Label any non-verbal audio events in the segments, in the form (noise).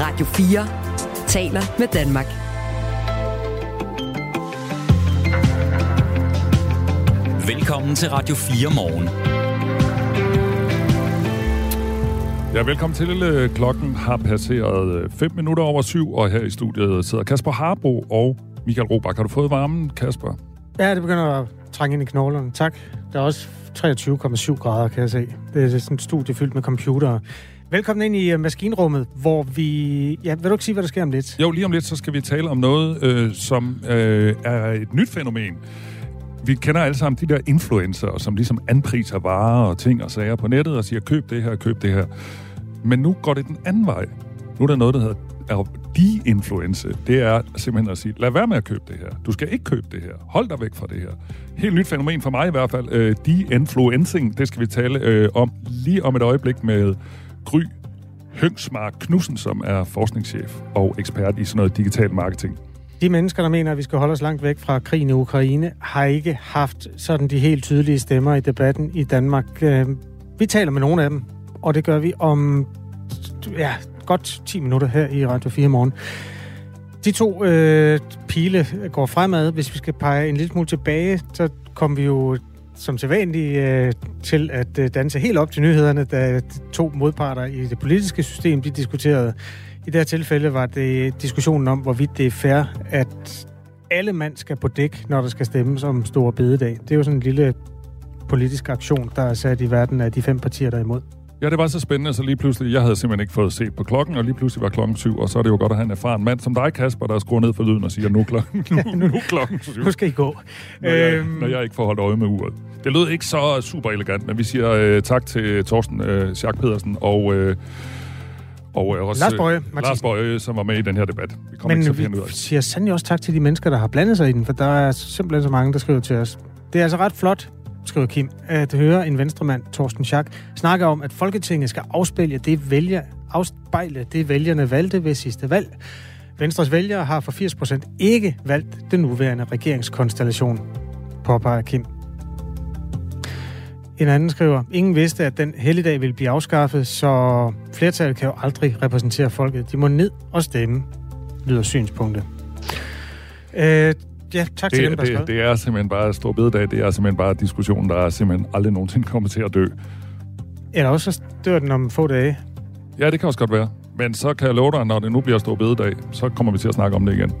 Radio 4 taler med Danmark. Velkommen til Radio 4 morgen. Ja, velkommen til. Klokken har passeret 5 minutter over syv, og her i studiet sidder Kasper Harbo og Michael Robach. Har du fået varmen, Kasper? Ja, det begynder at trænge ind i knoglerne. Tak. Der er også 23,7 grader, kan jeg se. Det er sådan et studie fyldt med computere. Velkommen ind i uh, maskinrummet, hvor vi... Ja, vil du ikke sige, hvad der sker om lidt? Jo, lige om lidt, så skal vi tale om noget, øh, som øh, er et nyt fænomen. Vi kender alle sammen de der influencer, som ligesom anpriser varer og ting og sager på nettet og siger, køb det her, køb det her. Men nu går det den anden vej. Nu er der noget, der hedder er de-influence. Det er simpelthen at sige, lad være med at købe det her. Du skal ikke købe det her. Hold dig væk fra det her. Helt nyt fænomen for mig i hvert fald. Øh, de-influencing, det skal vi tale øh, om lige om et øjeblik med Gry Høngsmark Knudsen, som er forskningschef og ekspert i sådan noget digital marketing. De mennesker, der mener, at vi skal holde os langt væk fra krigen i Ukraine, har ikke haft sådan de helt tydelige stemmer i debatten i Danmark. Øh, vi taler med nogle af dem, og det gør vi om ja, godt 10 minutter her i Radio 4 morgen. De to øh, pile går fremad. Hvis vi skal pege en lille smule tilbage, så kom vi jo som sædvanligt øh, til at øh, danse helt op til nyhederne, da to modparter i det politiske system, de diskuterede. I det her tilfælde var det diskussionen om, hvorvidt det er fair, at alle mand skal på dæk, når der skal stemmes om store bededag. Det er jo sådan en lille politisk aktion, der er sat i verden af de fem partier, der er imod. Ja, det var så spændende, så lige pludselig, jeg havde simpelthen ikke fået set på klokken, og lige pludselig var klokken syv, og så er det jo godt at have en erfaren mand som dig, Kasper, der skruer ned for lyden og siger, nu, klokken, (laughs) nu, nu, nu klokken syv. Nu skal I gå. Når jeg, øhm... når jeg ikke får holdt øje med uret. Det lød ikke så super elegant, men vi siger øh, tak til Torsten øh, Schack Pedersen og... Øh, og øh, også Lars Bøje, Lars Bøje, som var med i den her debat. Vi kommer Men ikke til vi siger sandelig også tak til de mennesker, der har blandet sig i den, for der er simpelthen så mange, der skriver til os. Det er altså ret flot, skriver Kim, at høre en venstremand, Torsten Schack, snakke om, at Folketinget skal afspejle det, vælger, afspejle det vælgerne valgte ved sidste valg. Venstres vælgere har for 80% ikke valgt den nuværende regeringskonstellation, påpeger Kim. En anden skriver, ingen vidste, at den helligdag ville blive afskaffet, så flertallet kan jo aldrig repræsentere folket. De må ned og stemme, lyder synspunktet. Øh, ja, tak det, til dem, der det, det er simpelthen bare stor bededag. Det er simpelthen bare diskussion, der er simpelthen aldrig nogensinde kommer til at dø. Eller også dør den om få dage. Ja, det kan også godt være. Men så kan jeg love dig, når det nu bliver stor bededag, så kommer vi til at snakke om det igen.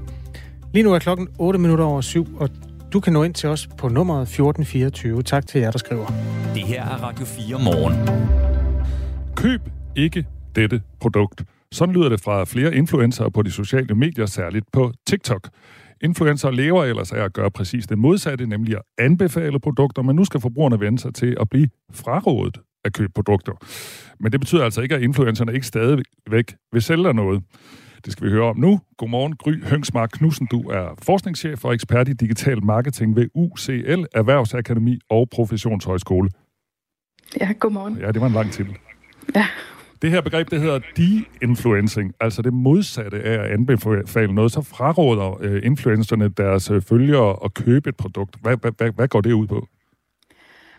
Lige nu er klokken 8 minutter over syv, og du kan nå ind til os på nummeret 1424. Tak til jer, der skriver. Det her er Radio 4 morgen. Køb ikke dette produkt. Sådan lyder det fra flere influencer på de sociale medier, særligt på TikTok. Influencer lever ellers af at gøre præcis det modsatte, nemlig at anbefale produkter, men nu skal forbrugerne vende sig til at blive frarådet at købe produkter. Men det betyder altså ikke, at influencerne ikke stadigvæk vil sælge noget. Det skal vi høre om nu. Godmorgen, Gry Høngsmark Knudsen. Du er forskningschef og ekspert i digital marketing ved UCL, Erhvervsakademi og Professionshøjskole. Ja, godmorgen. Ja, det var en lang titel. Ja. Det her begreb, det hedder de-influencing, altså det modsatte af at anbefale noget, så fraråder øh, influencerne deres øh, følgere at købe et produkt. Hvad, hvad, hvad, hvad går det ud på?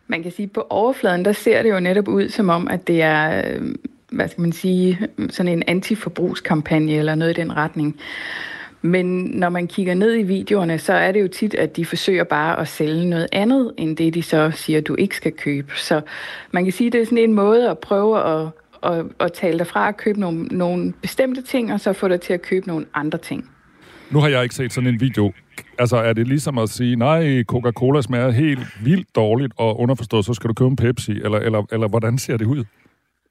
Man kan sige, at på overfladen, der ser det jo netop ud som om, at det er, øh, hvad skal man sige, sådan en antiforbrugskampagne eller noget i den retning. Men når man kigger ned i videoerne, så er det jo tit, at de forsøger bare at sælge noget andet, end det de så siger, du ikke skal købe. Så man kan sige, at det er sådan en måde at prøve at, at, at tale dig fra at købe nogle, nogle bestemte ting, og så få dig til at købe nogle andre ting. Nu har jeg ikke set sådan en video. Altså, er det ligesom at sige, nej, Coca-Cola smager helt vildt dårligt, og underforstået, så skal du købe en Pepsi, eller, eller, eller hvordan ser det ud?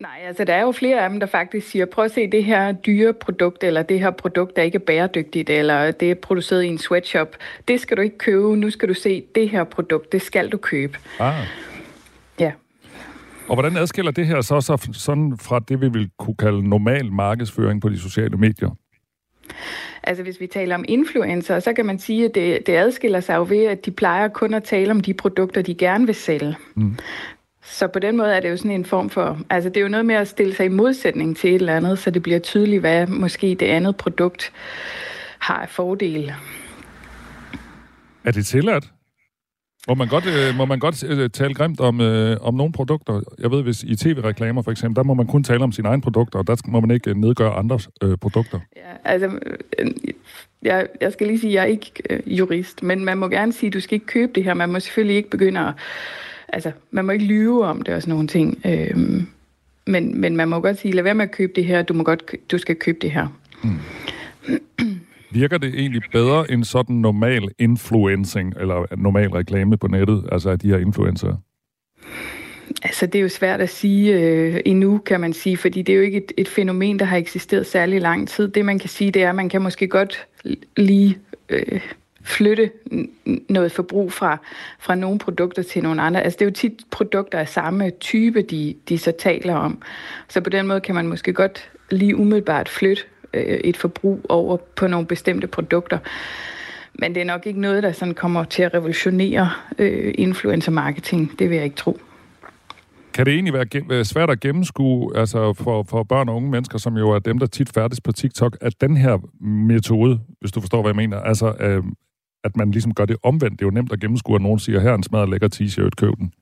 Nej, altså der er jo flere af dem, der faktisk siger, prøv at se det her dyre produkt, eller det her produkt, der ikke er bæredygtigt, eller det er produceret i en sweatshop. Det skal du ikke købe, nu skal du se det her produkt, det skal du købe. Ah. Og hvordan adskiller det her så, så sådan fra det, vi vil kunne kalde normal markedsføring på de sociale medier? Altså hvis vi taler om influencer, så kan man sige, at det, det adskiller sig jo ved, at de plejer kun at tale om de produkter, de gerne vil sælge. Mm. Så på den måde er det jo sådan en form for, altså det er jo noget med at stille sig i modsætning til et eller andet, så det bliver tydeligt, hvad måske det andet produkt har af fordele. Er det tilladt? Må man godt, øh, må man godt øh, tale grimt om, øh, om nogle produkter? Jeg ved, hvis i tv-reklamer for eksempel, der må man kun tale om sine egne produkter, og der må man ikke øh, nedgøre andres øh, produkter. Ja, altså, øh, jeg, jeg skal lige sige, at jeg er ikke øh, jurist, men man må gerne sige, at du skal ikke købe det her. Man må selvfølgelig ikke begynde at... Altså, man må ikke lyve om det og sådan nogle ting. Øh, men, men man må godt sige, lad være med at købe det her, du, må godt, du skal købe det her. Mm. (clears throat) Virker det egentlig bedre end sådan normal influencing, eller normal reklame på nettet, altså af de her influencer? Altså, det er jo svært at sige øh, endnu, kan man sige, fordi det er jo ikke et, et fænomen, der har eksisteret særlig lang tid. Det, man kan sige, det er, at man kan måske godt lige øh, flytte noget forbrug fra, fra nogle produkter til nogle andre. Altså, det er jo tit produkter af samme type, de, de så taler om. Så på den måde kan man måske godt lige umiddelbart flytte øh, et forbrug over på nogle bestemte produkter. Men det er nok ikke noget, der sådan kommer til at revolutionere øh, influencer marketing. Det vil jeg ikke tro. Kan det egentlig være, være svært at gennemskue altså for, for børn og unge mennesker, som jo er dem, der tit færdes på TikTok, at den her metode, hvis du forstår, hvad jeg mener, altså øh, at man ligesom gør det omvendt. Det er jo nemt at gennemskue, at nogen siger, her er en smadret lækker t-shirt, køb den.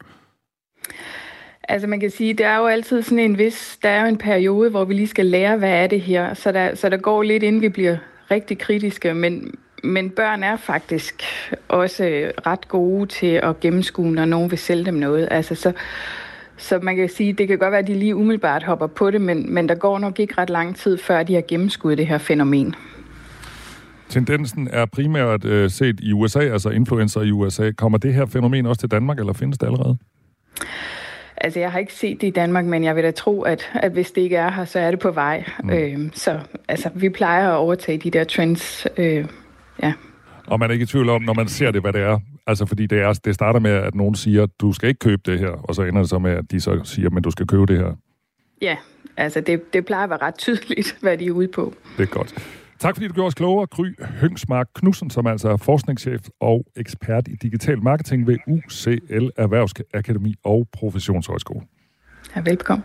Altså man kan sige, det er jo altid sådan en vis, der er jo en periode, hvor vi lige skal lære, hvad er det her. Så der, så der går lidt, inden vi bliver rigtig kritiske, men, men børn er faktisk også øh, ret gode til at gennemskue, når nogen vil sælge dem noget. Altså så, så man kan sige, det kan godt være, at de lige umiddelbart hopper på det, men, men der går nok ikke ret lang tid, før de har gennemskuet det her fænomen. Tendensen er primært øh, set i USA, altså influencer i USA. Kommer det her fænomen også til Danmark, eller findes det allerede? Altså, jeg har ikke set det i Danmark, men jeg vil da tro, at, at hvis det ikke er her, så er det på vej. Mm. Øh, så altså, vi plejer at overtage de der trends. Øh, ja. Og man er ikke i tvivl om, når man ser det, hvad det er. Altså, fordi det, er, det starter med, at nogen siger, du skal ikke købe det her, og så ender det så med, at de så siger, men du skal købe det her. Ja, altså det, det plejer at være ret tydeligt, (laughs) hvad de er ude på. Det er godt. Tak fordi du gjorde os klogere, Gry Høngsmark Knudsen, som altså er forskningschef og ekspert i digital marketing ved UCL Erhvervsakademi og Professionshøjskole. Ja, velkommen.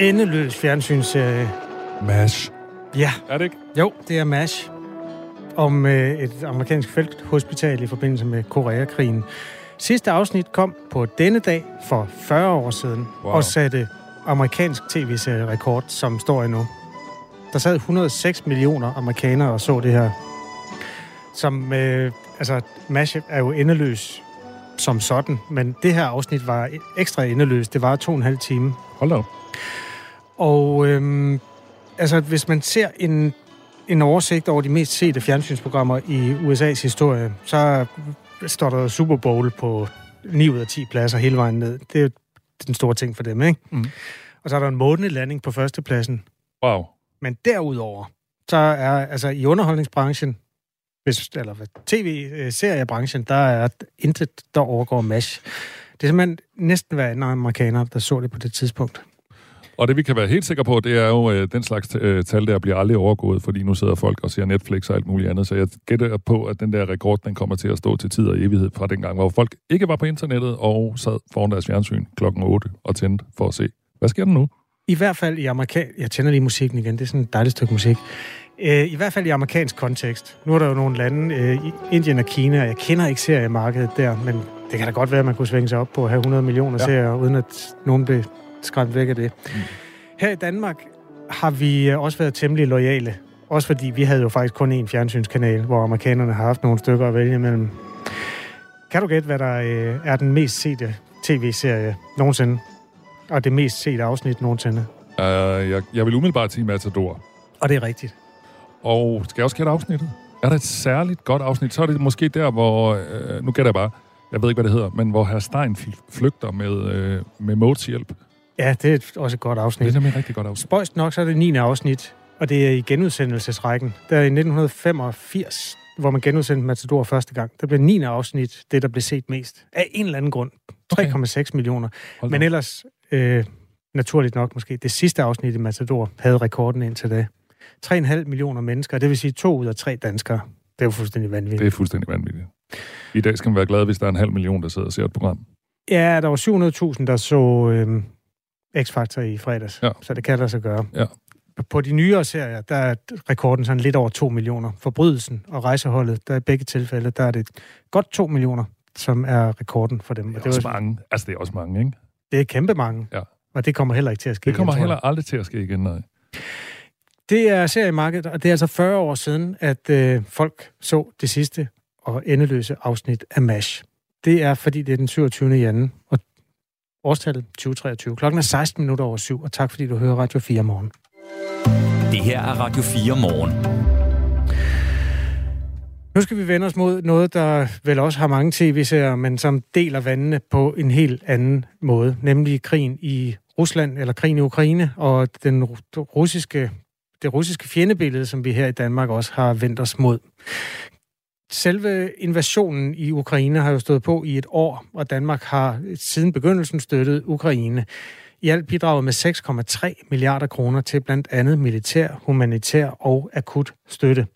Endeløs fjernsynsserie. MASH. Ja. Er det ikke? Jo, det er MASH. Om øh, et amerikansk felthospital i forbindelse med Koreakrigen. Sidste afsnit kom på denne dag for 40 år siden wow. og satte amerikansk tv-serie rekord, som står endnu. Der sad 106 millioner amerikanere og så det her. Som, øh, altså, MASH er jo endeløs som sådan, men det her afsnit var ekstra endeløst. Det var to og en halv time. Hold da og øhm, altså, hvis man ser en, en oversigt over de mest sete fjernsynsprogrammer i USA's historie, så står der Super Bowl på 9 ud af 10 pladser hele vejen ned. Det er den store ting for dem, ikke? Mm. Og så er der en månelanding på førstepladsen. Wow. Men derudover, så er altså i underholdningsbranchen, hvis, eller tv-seriebranchen, der er intet, der overgår MASH. Det er simpelthen næsten hver anden amerikaner, der så det på det tidspunkt. Og det vi kan være helt sikre på, det er jo øh, den slags øh, tal, der bliver aldrig overgået, fordi nu sidder folk og ser Netflix og alt muligt andet. Så jeg gætter på, at den der rekord, den kommer til at stå til tid og evighed fra den gang, hvor folk ikke var på internettet og sad foran deres fjernsyn klokken 8 og tændte for at se, hvad sker der nu? I hvert fald i amerikan... Jeg tænder lige musikken igen, det er sådan et dejligt stykke musik. Øh, I hvert fald i amerikansk kontekst. Nu er der jo nogle lande, Indien og Kina, og jeg kender ikke seriemarkedet der, men det kan da godt være, at man kunne svinge sig op på at have 100 millioner ja. serier, uden at nogen blev skræmt væk af det. Mm. Her i Danmark har vi også været temmelig lojale. Også fordi vi havde jo faktisk kun én fjernsynskanal, hvor amerikanerne har haft nogle stykker at vælge imellem. Kan du gætte, hvad der øh, er den mest sete tv-serie nogensinde? Og det mest sete afsnit nogensinde? Uh, jeg, jeg vil umiddelbart sige Matador. Og det er rigtigt. Og skal jeg også gætte afsnittet? Er der et særligt godt afsnit, så er det måske der, hvor... Øh, nu gætter jeg bare. jeg ved ikke, hvad det hedder, men hvor herr Stein flygter med, øh, med Modes hjælp. Ja, det er også et godt afsnit. Det er nemlig et rigtig godt afsnit. Spøjst nok, så er det 9. afsnit, og det er i genudsendelsesrækken. Der er i 1985, hvor man genudsendte Matador første gang. Der blev 9. afsnit det, der blev set mest. Af en eller anden grund. 3,6 okay. millioner. Men ellers, øh, naturligt nok måske, det sidste afsnit i Matador havde rekorden indtil da. 3,5 millioner mennesker, det vil sige to ud af tre danskere. Det er jo fuldstændig vanvittigt. Det er fuldstændig vanvittigt. I dag skal man være glad, hvis der er en halv million, der sidder og ser et program. Ja, der var 700.000, der så øh, X-Factor i fredags. Ja. Så det kan der så gøre. Ja. På de nyere serier, der er rekorden sådan lidt over 2 millioner. Forbrydelsen og rejseholdet, der er i begge tilfælde, der er det godt 2 millioner, som er rekorden for dem. Det er, og det også var, mange. Altså, det er også mange, ikke? Det er kæmpe mange. Ja. Og det kommer heller ikke til at ske Det kommer igen, heller aldrig til at ske igen, nej. Det er seriemarkedet, og det er altså 40 år siden, at øh, folk så det sidste og endeløse afsnit af MASH. Det er, fordi det er den 27. januar, og årstallet 2023. Klokken er 16 minutter over syv, og tak fordi du hører Radio 4 morgen. Det her er Radio 4 morgen. Nu skal vi vende os mod noget, der vel også har mange tv-serier, men som deler vandene på en helt anden måde, nemlig krigen i Rusland, eller krigen i Ukraine, og den russiske, det russiske fjendebillede, som vi her i Danmark også har vendt os mod. Selve invasionen i Ukraine har jo stået på i et år, og Danmark har siden begyndelsen støttet Ukraine. I alt bidraget med 6,3 milliarder kroner til blandt andet militær, humanitær og akut støtte.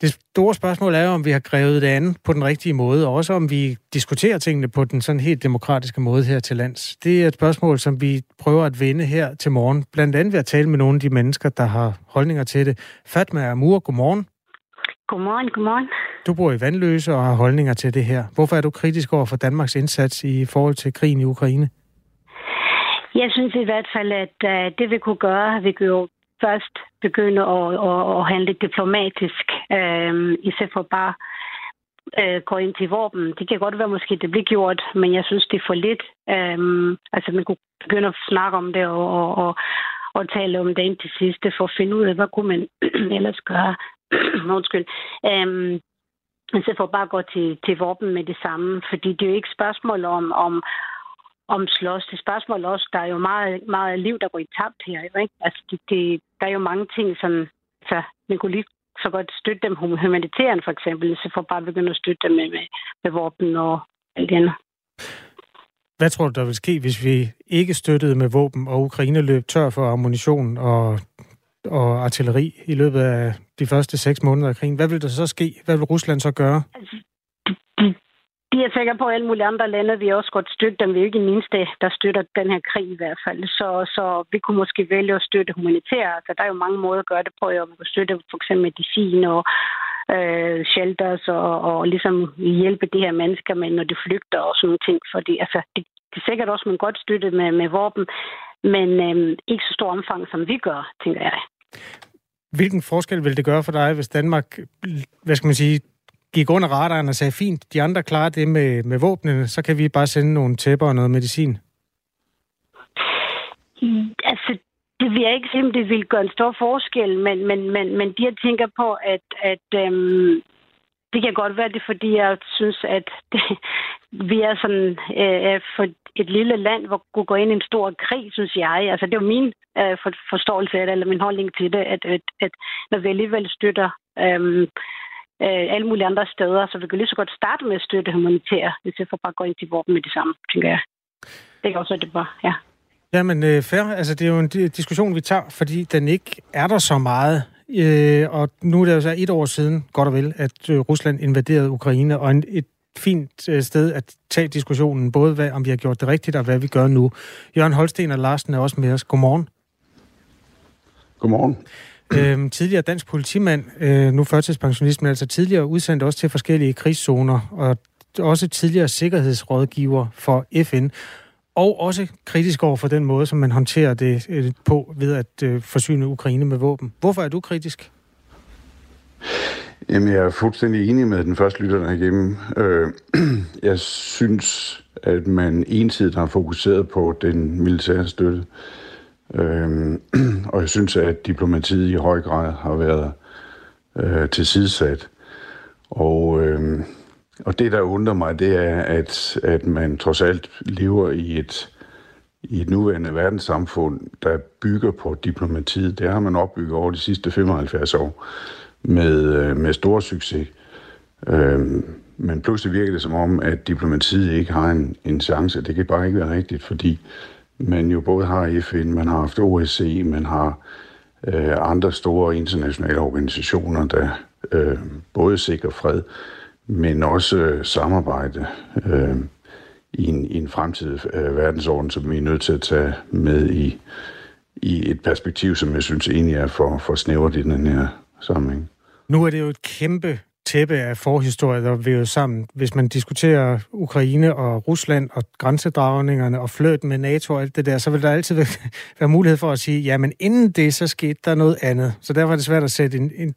Det store spørgsmål er om vi har grevet det an på den rigtige måde, og også om vi diskuterer tingene på den sådan helt demokratiske måde her til lands. Det er et spørgsmål, som vi prøver at vinde her til morgen, blandt andet ved at tale med nogle af de mennesker, der har holdninger til det. Fatma Amur, godmorgen. Godmorgen, godmorgen. Du bor i Vandløse og har holdninger til det her. Hvorfor er du kritisk over for Danmarks indsats i forhold til krigen i Ukraine? Jeg synes i hvert fald, at uh, det vi kunne gøre, vi kunne først begynde at, at, at handle diplomatisk, uh, i stedet for bare uh, gå ind til våben. Det kan godt være, måske det bliver gjort, men jeg synes, det er for lidt. Um, altså, man kunne begynde at snakke om det og, og, og, og tale om det indtil sidste, for at finde ud af, hvad kunne man (clears throat) ellers gøre. (clears throat) Undskyld. Um, så for bare at gå til, til våben med det samme, fordi det er jo ikke spørgsmål om, om, om slås. Det er spørgsmål også, der er jo meget, meget liv, der går i tabt her. Jo, ikke? Altså, det, det, der er jo mange ting, som så man kunne lige så godt støtte dem humanitæren, for eksempel, så for bare begynde at støtte dem med, med, med våben og alt det andet. Hvad tror du, der vil ske, hvis vi ikke støttede med våben, og Ukraine løb tør for ammunition og og artilleri i løbet af de første seks måneder af krigen. Hvad vil der så ske? Hvad vil Rusland så gøre? Altså, de, de er sikker på, at alle mulige andre lande vi også godt støtte dem. Vi er ikke den eneste, der støtter den her krig i hvert fald. Så, så vi kunne måske vælge at støtte humanitært. Altså, der er jo mange måder at gøre det på. Vi kan støtte for eksempel medicin og øh, shelters og, og ligesom hjælpe de her mennesker med, når de flygter og sådan nogle ting. Fordi altså, det, det er sikkert også, man godt støtte med, med våben, men øh, ikke så stor omfang, som vi gør, tænker jeg. Hvilken forskel vil det gøre for dig, hvis Danmark, hvad skal man sige, gik under radaren og sagde, fint, de andre klarer det med, med våbnene, så kan vi bare sende nogle tæpper og noget medicin? Altså, det vil jeg ikke sige, om det vil gøre en stor forskel, men, men, men, men de, jeg tænker på, at, at øhm, det kan godt være, det fordi jeg synes, at det, (laughs) vi er sådan øh, for et lille land, hvor kunne gå ind i en stor krig, synes jeg. Altså, det er jo min øh, for, forståelse af det, eller min holdning til det, at, at, at når vi alligevel støtter øh, øh, alle mulige andre steder, så vi kan lige så godt starte med at støtte humanitære, i stedet for bare gå ind til våben med det samme, tænker jeg. Det kan også det bare, ja. Jamen, øh, fair. Altså, det er jo en diskussion, vi tager, fordi den ikke er der så meget. Øh, og nu er det jo så et år siden, godt og vel, at øh, Rusland invaderede Ukraine, og en, et fint øh, sted at tage diskussionen, både hvad, om vi har gjort det rigtigt, og hvad vi gør nu. Jørgen Holsten og Larsen er også med os. Godmorgen. Godmorgen. Øhm, tidligere dansk politimand, øh, nu førtidspensionist, men altså tidligere udsendt også til forskellige krigszoner, og også tidligere sikkerhedsrådgiver for FN, og også kritisk over for den måde, som man håndterer det øh, på ved at øh, forsyne Ukraine med våben. Hvorfor er du kritisk? Jamen, jeg er fuldstændig enig med den første lytter derhjemme. Øh, (clears throat) jeg synes, at man ensidigt har fokuseret på den militære støtte. Øh, (clears throat) og jeg synes, at diplomatiet i høj grad har været øh, tilsidesat. Og øh, og det, der undrer mig, det er, at, at man trods alt lever i et, i et nuværende verdenssamfund, der bygger på diplomatiet. Det har man opbygget over de sidste 75 år med, øh, med stor succes. Øhm, men pludselig virker det som om, at diplomatiet ikke har en, en chance. Det kan bare ikke være rigtigt, fordi man jo både har FN, man har haft OSCE, man har øh, andre store internationale organisationer, der øh, både sikrer fred, men også øh, samarbejde øh, i, en, i en fremtidig øh, verdensorden, som vi er nødt til at tage med i, i et perspektiv, som jeg synes egentlig er for, for snævert i den her sammenhæng. Nu er det jo et kæmpe tæppe af forhistorie, der vil jo sammen. Hvis man diskuterer Ukraine og Rusland og grænsedragningerne og fløten med NATO og alt det der, så vil der altid være (laughs) mulighed for at sige, ja, men inden det, så skete der noget andet. Så derfor er det svært at sætte en, en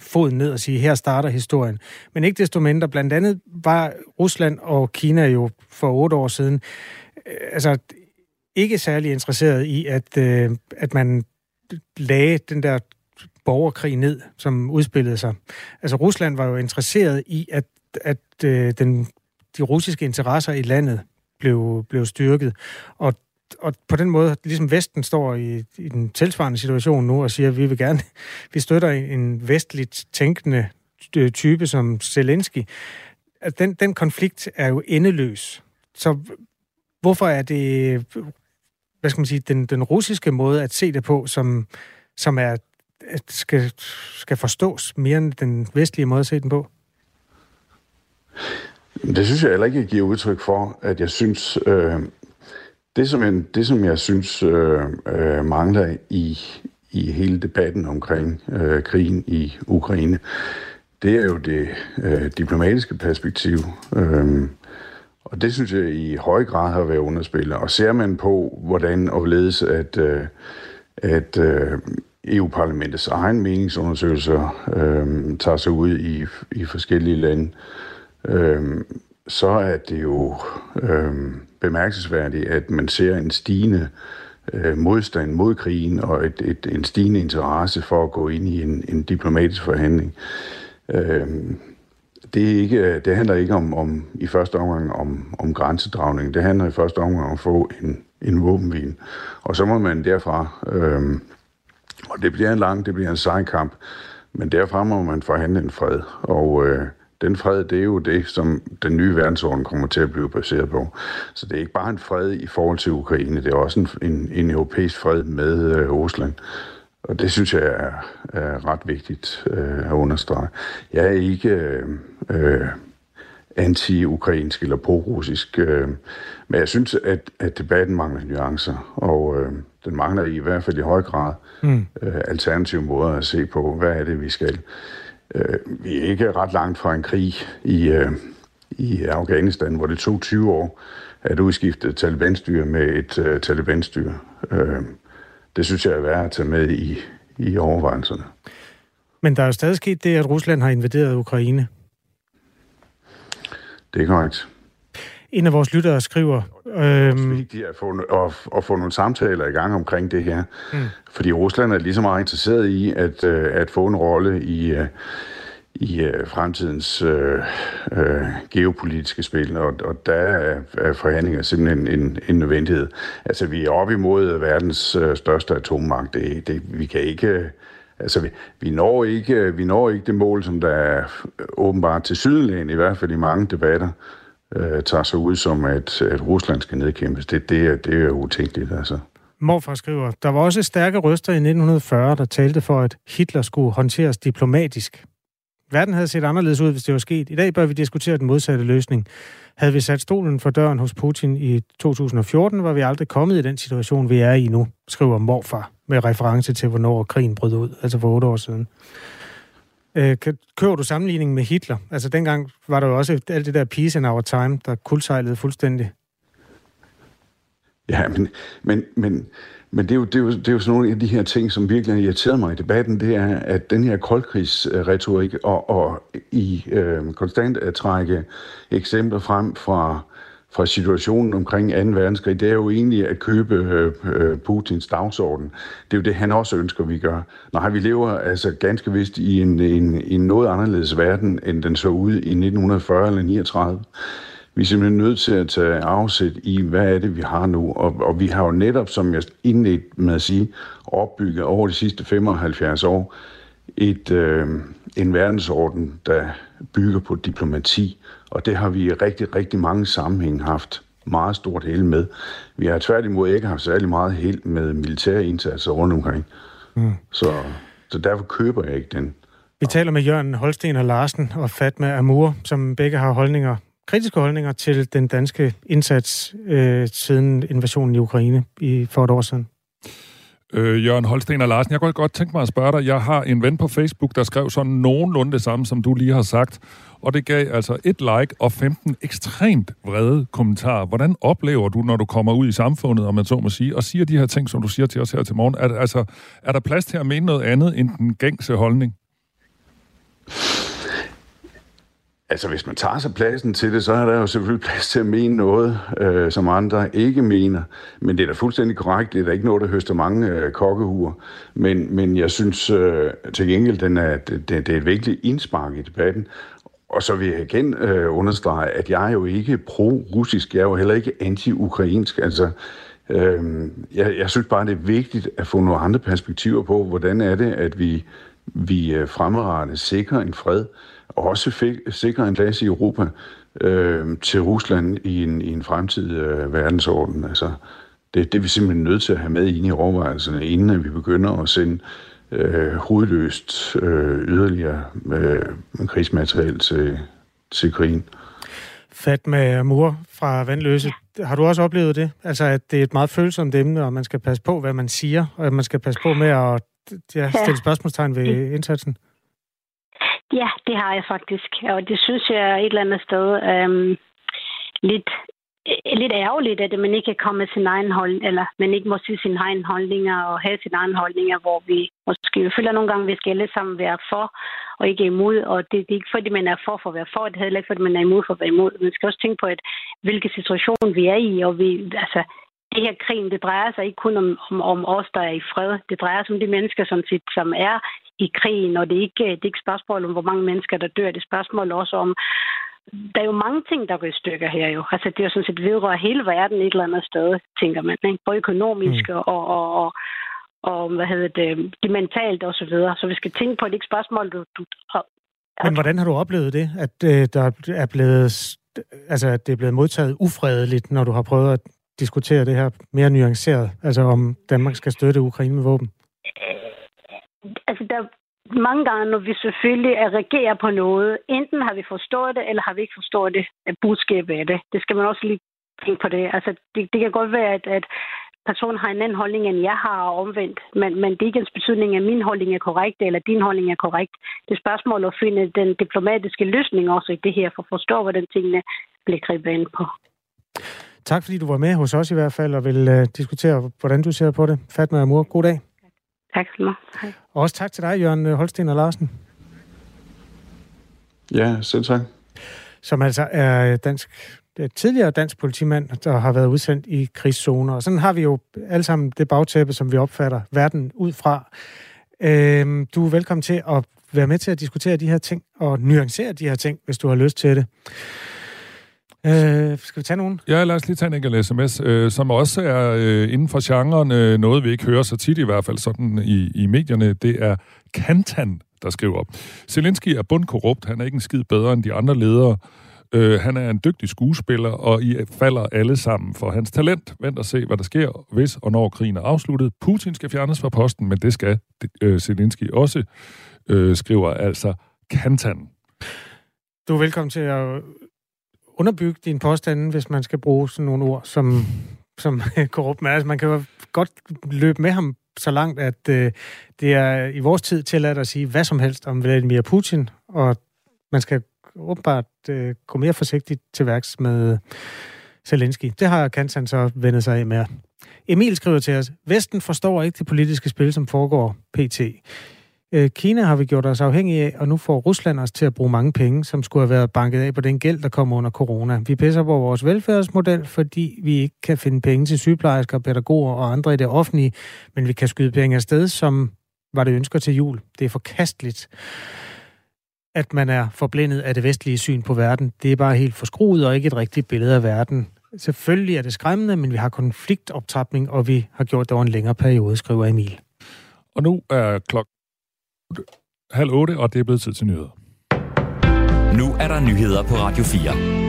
fod ned og sige, her starter historien. Men ikke desto mindre, blandt andet var Rusland og Kina jo for otte år siden, øh, altså ikke særlig interesseret i, at, øh, at man lagde den der borgerkrig ned, som udspillede sig. Altså Rusland var jo interesseret i, at, at øh, den, de russiske interesser i landet blev, blev styrket. Og, og på den måde, ligesom Vesten står i, i den tilsvarende situation nu og siger, at vi vil gerne, (laughs) vi støtter en vestligt tænkende øh, type som Zelensky, at den, den konflikt er jo endeløs. Så hvorfor er det, hvad skal man sige, den, den russiske måde at se det på, som, som er at skal, skal forstås mere end den vestlige måde at se den på? Det synes jeg heller ikke, jeg giver udtryk for, at jeg synes, øh, det, som jeg, det som jeg synes øh, øh, mangler i, i hele debatten omkring øh, krigen i Ukraine, det er jo det øh, diplomatiske perspektiv. Øh, og det synes jeg i høj grad har været underspillet. Og ser man på, hvordan og ledes at, øh, at øh, EU-parlamentets egen meningsundersøgelser øh, tager sig ud i, i forskellige lande, øh, så er det jo øh, bemærkelsesværdigt, at man ser en stigende øh, modstand mod krigen og et, et, en stigende interesse for at gå ind i en, en diplomatisk forhandling. Øh, det, er ikke, det handler ikke om, om i første omgang om, om grænsedragning. Det handler i første omgang om at få en, en våbenvin. Og så må man derfra øh, og det bliver en lang, det bliver en sej kamp, men derfra må man forhandle en fred. Og øh, den fred, det er jo det, som den nye verdensorden kommer til at blive baseret på. Så det er ikke bare en fred i forhold til Ukraine, det er også en, en, en europæisk fred med øh, Rusland. Og det synes jeg er, er ret vigtigt øh, at understrege. Jeg er ikke øh, øh, anti-ukrainsk eller pro-russisk, øh, men jeg synes, at, at debatten mangler nuancer, og øh, den mangler i, i hvert fald i høj grad mm. øh, alternative måder at se på, hvad er det, vi skal. Øh, vi er ikke ret langt fra en krig i, øh, i Afghanistan, hvor det tog 20 år at udskifte Taliban-styre med et øh, Taliban-styre. Øh, det synes jeg er værd at tage med i, i overvejelserne. Men der er jo stadig sket det, at Rusland har invaderet Ukraine. Det er korrekt. En af vores lyttere skriver... Øhm... Det er vigtigt at få, at, at få nogle samtaler i gang omkring det her. Mm. Fordi Rusland er lige så meget interesseret i at, øh, at få en rolle i, øh, i øh, fremtidens øh, øh, geopolitiske spil, og, og der er, er forhandlinger simpelthen en, en nødvendighed. Altså, vi er oppe imod verdens øh, største atommagt. Det, det, vi kan ikke... Altså, vi, vi, når ikke, vi når ikke det mål, som der er åbenbart til Sydlægen, i hvert fald i mange debatter, øh, tager sig ud som, at, at Rusland skal nedkæmpes. Det, det, er, det er utænkeligt, altså. Morfar skriver, der var også stærke røster i 1940, der talte for, at Hitler skulle håndteres diplomatisk. Verden havde set anderledes ud, hvis det var sket. I dag bør vi diskutere den modsatte løsning. Havde vi sat stolen for døren hos Putin i 2014, var vi aldrig kommet i den situation, vi er i nu, skriver morfar med reference til, hvornår krigen brød ud, altså for otte år siden. Øh, kører du sammenligningen med Hitler? Altså dengang var der jo også alt det der peace in our time, der kuldsejlede fuldstændig. Ja, men, men, men, men det, er jo, det, er jo, det er jo sådan nogle af de her ting, som virkelig har irriteret mig i debatten, det er, at den her koldkrigsretorik og, og i øh, konstant at trække eksempler frem fra, fra situationen omkring 2. verdenskrig, det er jo egentlig at købe øh, øh, Putins dagsorden. Det er jo det, han også ønsker, vi gør. Nej, vi lever altså ganske vist i en, en, en noget anderledes verden, end den så ud i 1940 eller 39. Vi er simpelthen nødt til at tage afsæt i, hvad er det, vi har nu. Og, og vi har jo netop, som jeg indledte med at sige, opbygget over de sidste 75 år et, øh, en verdensorden, der bygger på diplomati. Og det har vi i rigtig, rigtig mange sammenhænge haft meget stort held med. Vi har tværtimod ikke haft særlig meget held med militære indsatser rundt omkring. Mm. Så, så derfor køber jeg ikke den. Vi taler med Jørgen Holsten og Larsen og Fatma Amur, som begge har holdninger kritiske holdninger til den danske indsats øh, siden invasionen i Ukraine i, for et år siden? Øh, Jørgen Holsten og Larsen, jeg kunne godt tænke mig at spørge dig. Jeg har en ven på Facebook, der skrev sådan nogenlunde det samme, som du lige har sagt. Og det gav altså et like og 15 ekstremt vrede kommentarer. Hvordan oplever du, når du kommer ud i samfundet, om man så må sige, og siger de her ting, som du siger til os her til morgen? Er, altså, er der plads til at mene noget andet end den gængse holdning? Altså, hvis man tager sig pladsen til det, så er der jo selvfølgelig plads til at mene noget, øh, som andre ikke mener. Men det er da fuldstændig korrekt. Det er da ikke noget, der høster mange øh, kokkehuer. Men, men jeg synes øh, til gengæld, den er, det, det er et vigtigt indspark i debatten. Og så vil jeg igen øh, understrege, at jeg er jo ikke pro-russisk. Jeg er jo heller ikke anti-ukrainsk. Altså, øh, jeg, jeg synes bare, det er vigtigt at få nogle andre perspektiver på, hvordan er det, at vi, vi øh, fremadrettet sikrer en fred og også fik, sikrer en plads i Europa øh, til Rusland i en, i en fremtidig øh, verdensorden. Altså, det, det er vi simpelthen nødt til at have med ind i overvejelserne, inden at vi begynder at sende øh, hovedløst øh, yderligere øh, krigsmateriel til, til krigen. Fatma Mur fra Vandløse, har du også oplevet det? Altså, at det er et meget følsomt emne, og man skal passe på, hvad man siger, og man skal passe på med at ja, stille spørgsmålstegn ved indsatsen? Ja, det har jeg faktisk. Og det synes jeg er et eller andet sted øhm, lidt, lidt ærgerligt, at man ikke kan komme med sin egen holdning, eller man ikke må sige sine egne holdninger og have sine egne holdninger, hvor vi måske vi føler nogle gange, at vi skal alle sammen være for og ikke imod. Og det, det er ikke fordi, man er for for at være for, det er heller ikke fordi, man er imod for at være imod. Man skal også tænke på, at hvilken situation vi er i, og vi, altså, det her krigen, det drejer sig ikke kun om, om, om os, der er i fred. Det drejer sig om de mennesker, som, som er i krigen, og det er ikke, det er ikke spørgsmål om, hvor mange mennesker, der dør. Det er spørgsmål også om, der er jo mange ting, der går i stykker her jo. Altså, det er jo sådan set vedrører hele verden et eller andet sted, tænker man. Ikke? Både økonomisk mm. og, og, og, og, hvad hedder det, det mentalt og så videre. Så vi skal tænke på, at det ikke spørgsmål, du... du Men hvordan har du oplevet det, at øh, der er blevet, altså, at det er blevet modtaget ufredeligt, når du har prøvet at diskutere det her mere nuanceret, altså om Danmark skal støtte Ukraine med våben? altså der mange gange, når vi selvfølgelig reagerer på noget, enten har vi forstået det, eller har vi ikke forstået det, øh, budskabet af det. Det skal man også lige tænke på det. Altså, det, det kan godt være, at, at personen har en anden holdning, end jeg har omvendt, men, men det er ikke ens betydning, at min holdning er korrekt, eller din holdning er korrekt. Det er spørgsmål at finde den diplomatiske løsning også i det her, for at forstå, hvordan tingene bliver grebet ind på. Tak fordi du var med hos os i hvert fald, og vil uh, diskutere, hvordan du ser på det. Fatma Amur, god dag. Tak skal du have. Og også tak til dig, Jørgen Holsten og Larsen. Ja, selv tak. Som altså er dansk tidligere dansk politimand, der har været udsendt i krigszoner. Og sådan har vi jo alle sammen det bagtæppe, som vi opfatter verden ud fra. Øhm, du er velkommen til at være med til at diskutere de her ting og nuancere de her ting, hvis du har lyst til det. Øh, skal vi tage nogen? Ja, lad os lige tage en enkelt sms, øh, som også er øh, inden for genren øh, noget, vi ikke hører så tit i hvert fald sådan i, i medierne. Det er Kantan, der skriver. Zelensky er bundkorrupt. Han er ikke en skid bedre end de andre ledere. Øh, han er en dygtig skuespiller, og I falder alle sammen for hans talent. Vent og se, hvad der sker, hvis og når krigen er afsluttet. Putin skal fjernes fra posten, men det skal øh, Zelensky også, øh, skriver altså Kantan. Du er velkommen til at underbygge din påstande, hvis man skal bruge sådan nogle ord som, som korrupt. Men altså, man kan jo godt løbe med ham så langt, at øh, det er i vores tid tilladt at sige hvad som helst om Vladimir Putin, og man skal åbenbart øh, gå mere forsigtigt til værks med Zelensky. Det har Kansan så vendet sig af med. Emil skriver til os, Vesten forstår ikke det politiske spil, som foregår pt. Øh, Kina har vi gjort os afhængige af, og nu får Rusland os til at bruge mange penge, som skulle have været banket af på den gæld, der kommer under corona. Vi pisser på vores velfærdsmodel, fordi vi ikke kan finde penge til sygeplejersker, pædagoger og andre i det offentlige, men vi kan skyde penge afsted, som var det ønsker til jul. Det er forkasteligt at man er forblændet af det vestlige syn på verden. Det er bare helt forskruet og ikke et rigtigt billede af verden. Selvfølgelig er det skræmmende, men vi har konfliktoptrapning, og vi har gjort det over en længere periode, skriver Emil. Og nu er klokken halv otte, og det er blevet tid til nyheder. Nu er der nyheder på Radio 4.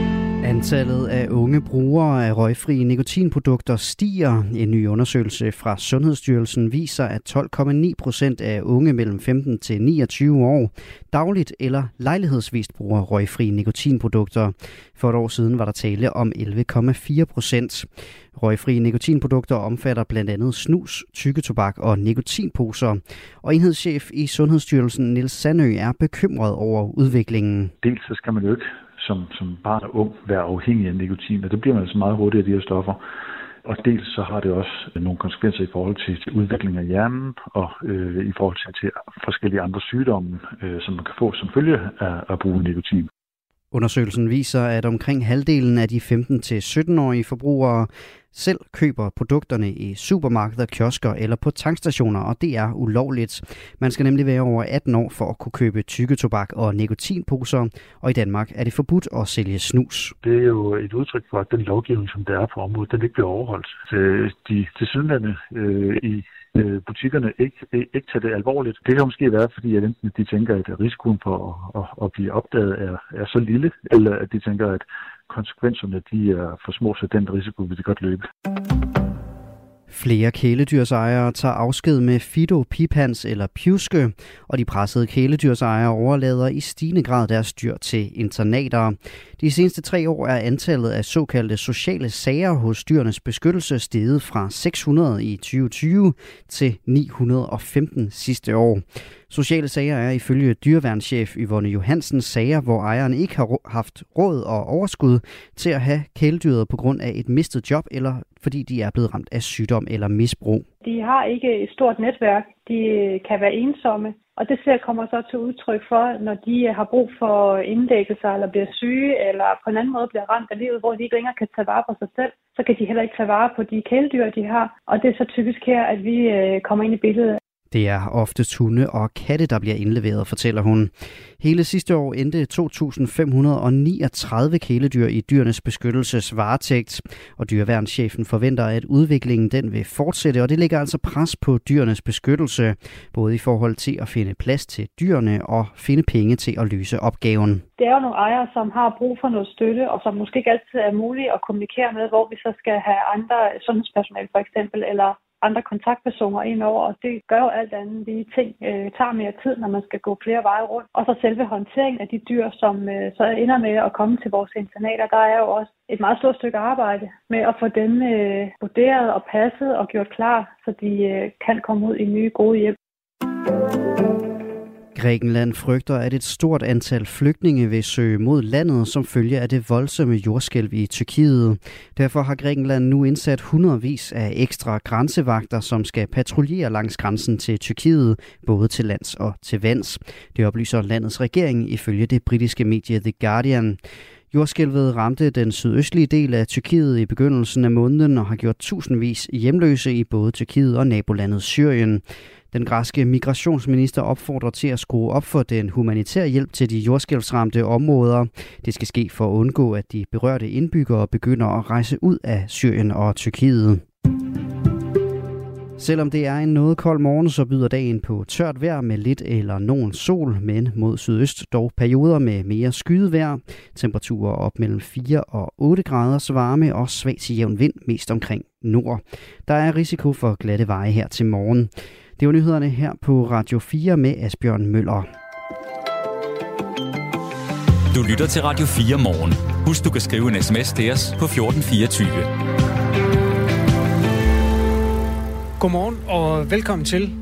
Antallet af unge brugere af røgfri nikotinprodukter stiger. En ny undersøgelse fra Sundhedsstyrelsen viser, at 12,9 procent af unge mellem 15 til 29 år dagligt eller lejlighedsvist bruger røgfri nikotinprodukter. For et år siden var der tale om 11,4 procent. Røgfri nikotinprodukter omfatter blandt andet snus, tykketobak og nikotinposer. Og enhedschef i Sundhedsstyrelsen, Nils Sandø, er bekymret over udviklingen. Dels så skal man jo ikke som, som barn og ung være afhængig af nikotin, og det bliver man altså meget hurtigt af de her stoffer. Og dels så har det også øh, nogle konsekvenser i forhold til, til udvikling af hjernen og øh, i forhold til, til forskellige andre sygdomme, øh, som man kan få som følge af at bruge nikotin. Undersøgelsen viser, at omkring halvdelen af de 15-17-årige forbrugere selv køber produkterne i supermarkeder, kiosker eller på tankstationer, og det er ulovligt. Man skal nemlig være over 18 år for at kunne købe tykketobak og nikotinposer, og i Danmark er det forbudt at sælge snus. Det er jo et udtryk for, at den lovgivning, som der er på området, den ikke bliver overholdt. Øh, de tilsyneladende øh, i øh, butikkerne ikke, ikke tager det alvorligt. Det kan måske være, fordi at enten de tænker, at risikoen for at, at, at blive opdaget er, er så lille, eller at de tænker, at konsekvenserne de er for små, så den risiko vil de godt løbe. Flere kæledyrsejere tager afsked med Fido, Pipans eller Pjuske, og de pressede kæledyrsejere overlader i stigende grad deres dyr til internater. De seneste tre år er antallet af såkaldte sociale sager hos dyrenes beskyttelse steget fra 600 i 2020 til 915 sidste år. Sociale sager er ifølge dyreværnschef Yvonne Johansen sager, hvor ejeren ikke har haft råd og overskud til at have kæledyret på grund af et mistet job, eller fordi de er blevet ramt af sygdom eller misbrug. De har ikke et stort netværk. De øh, kan være ensomme. Og det ser kommer så til udtryk for, når de øh, har brug for indlæggelser eller bliver syge, eller på en anden måde bliver ramt af livet, hvor de ikke længere kan tage vare på sig selv, så kan de heller ikke tage vare på de kæledyr, de har. Og det er så typisk her, at vi øh, kommer ind i billedet. Det er ofte hunde og katte, der bliver indleveret, fortæller hun. Hele sidste år endte 2.539 kæledyr i dyrenes beskyttelsesvaretægt, og dyreværnschefen forventer, at udviklingen den vil fortsætte, og det lægger altså pres på dyrenes beskyttelse, både i forhold til at finde plads til dyrene og finde penge til at løse opgaven. Det er jo nogle ejere, som har brug for noget støtte, og som måske ikke altid er muligt at kommunikere med, hvor vi så skal have andre sundhedspersonale for eksempel, eller andre kontaktpersoner ind over, og det gør jo alt andet lige ting, øh, tager mere tid, når man skal gå flere veje rundt. Og så selve håndteringen af de dyr, som øh, så ender med at komme til vores internater, der er jo også et meget stort stykke arbejde med at få dem øh, vurderet og passet og gjort klar, så de øh, kan komme ud i nye gode hjem. Grækenland frygter, at et stort antal flygtninge vil søge mod landet som følge af det voldsomme jordskælv i Tyrkiet. Derfor har Grækenland nu indsat hundredvis af ekstra grænsevagter, som skal patruljere langs grænsen til Tyrkiet, både til lands og til vands. Det oplyser landets regering ifølge det britiske medie The Guardian. Jordskælvet ramte den sydøstlige del af Tyrkiet i begyndelsen af måneden og har gjort tusindvis hjemløse i både Tyrkiet og nabolandet Syrien. Den græske migrationsminister opfordrer til at skrue op for den humanitære hjælp til de jordskælvsramte områder. Det skal ske for at undgå, at de berørte indbyggere begynder at rejse ud af Syrien og Tyrkiet. Selvom det er en noget kold morgen, så byder dagen på tørt vejr med lidt eller nogen sol, men mod sydøst dog perioder med mere skyet vejr. Temperaturer op mellem 4 og 8 graders varme og svag til jævn vind mest omkring nord. Der er risiko for glatte veje her til morgen. Det var nyhederne her på Radio 4 med Asbjørn Møller. Du lytter til Radio 4 morgen. Husk, du kan skrive en sms til os på 1424. Godmorgen og velkommen til.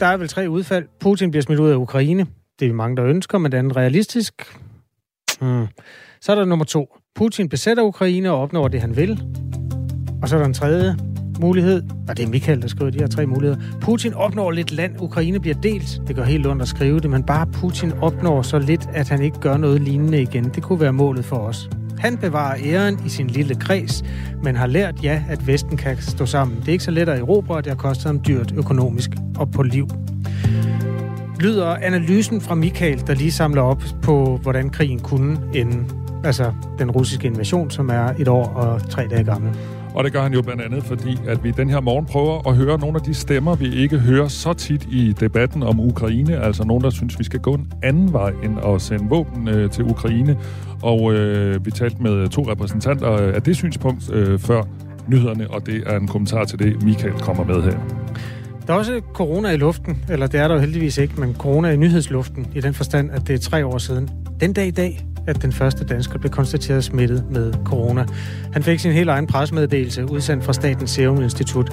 Der er vel tre udfald. Putin bliver smidt ud af Ukraine. Det er mange, der ønsker, men det er realistisk. Hmm. Så er der nummer to. Putin besætter Ukraine og opnår det, han vil. Og så er der en tredje. mulighed, og det er Michael, der skriver de her tre muligheder. Putin opnår lidt land, Ukraine bliver delt. Det går helt ondt at skrive det, men bare Putin opnår så lidt, at han ikke gør noget lignende igen. Det kunne være målet for os. Han bevarer æren i sin lille kreds, men har lært, ja, at Vesten kan stå sammen. Det er ikke så let at erobre, og det har kostet ham dyrt økonomisk og på liv. Lyder analysen fra Michael, der lige samler op på, hvordan krigen kunne ende. Altså den russiske invasion, som er et år og tre dage gammel. Og det gør han jo blandt andet, fordi at vi den her morgen prøver at høre nogle af de stemmer, vi ikke hører så tit i debatten om Ukraine. Altså nogen, der synes, vi skal gå en anden vej end at sende våben øh, til Ukraine. Og øh, vi talte med to repræsentanter af det synspunkt øh, før nyhederne, og det er en kommentar til det, Michael kommer med her. Der er også corona i luften, eller det er der jo heldigvis ikke, men corona i nyhedsluften i den forstand, at det er tre år siden. Den dag i dag, at den første dansker blev konstateret smittet med corona. Han fik sin helt egen presmeddelelse udsendt fra Statens Serum Institut.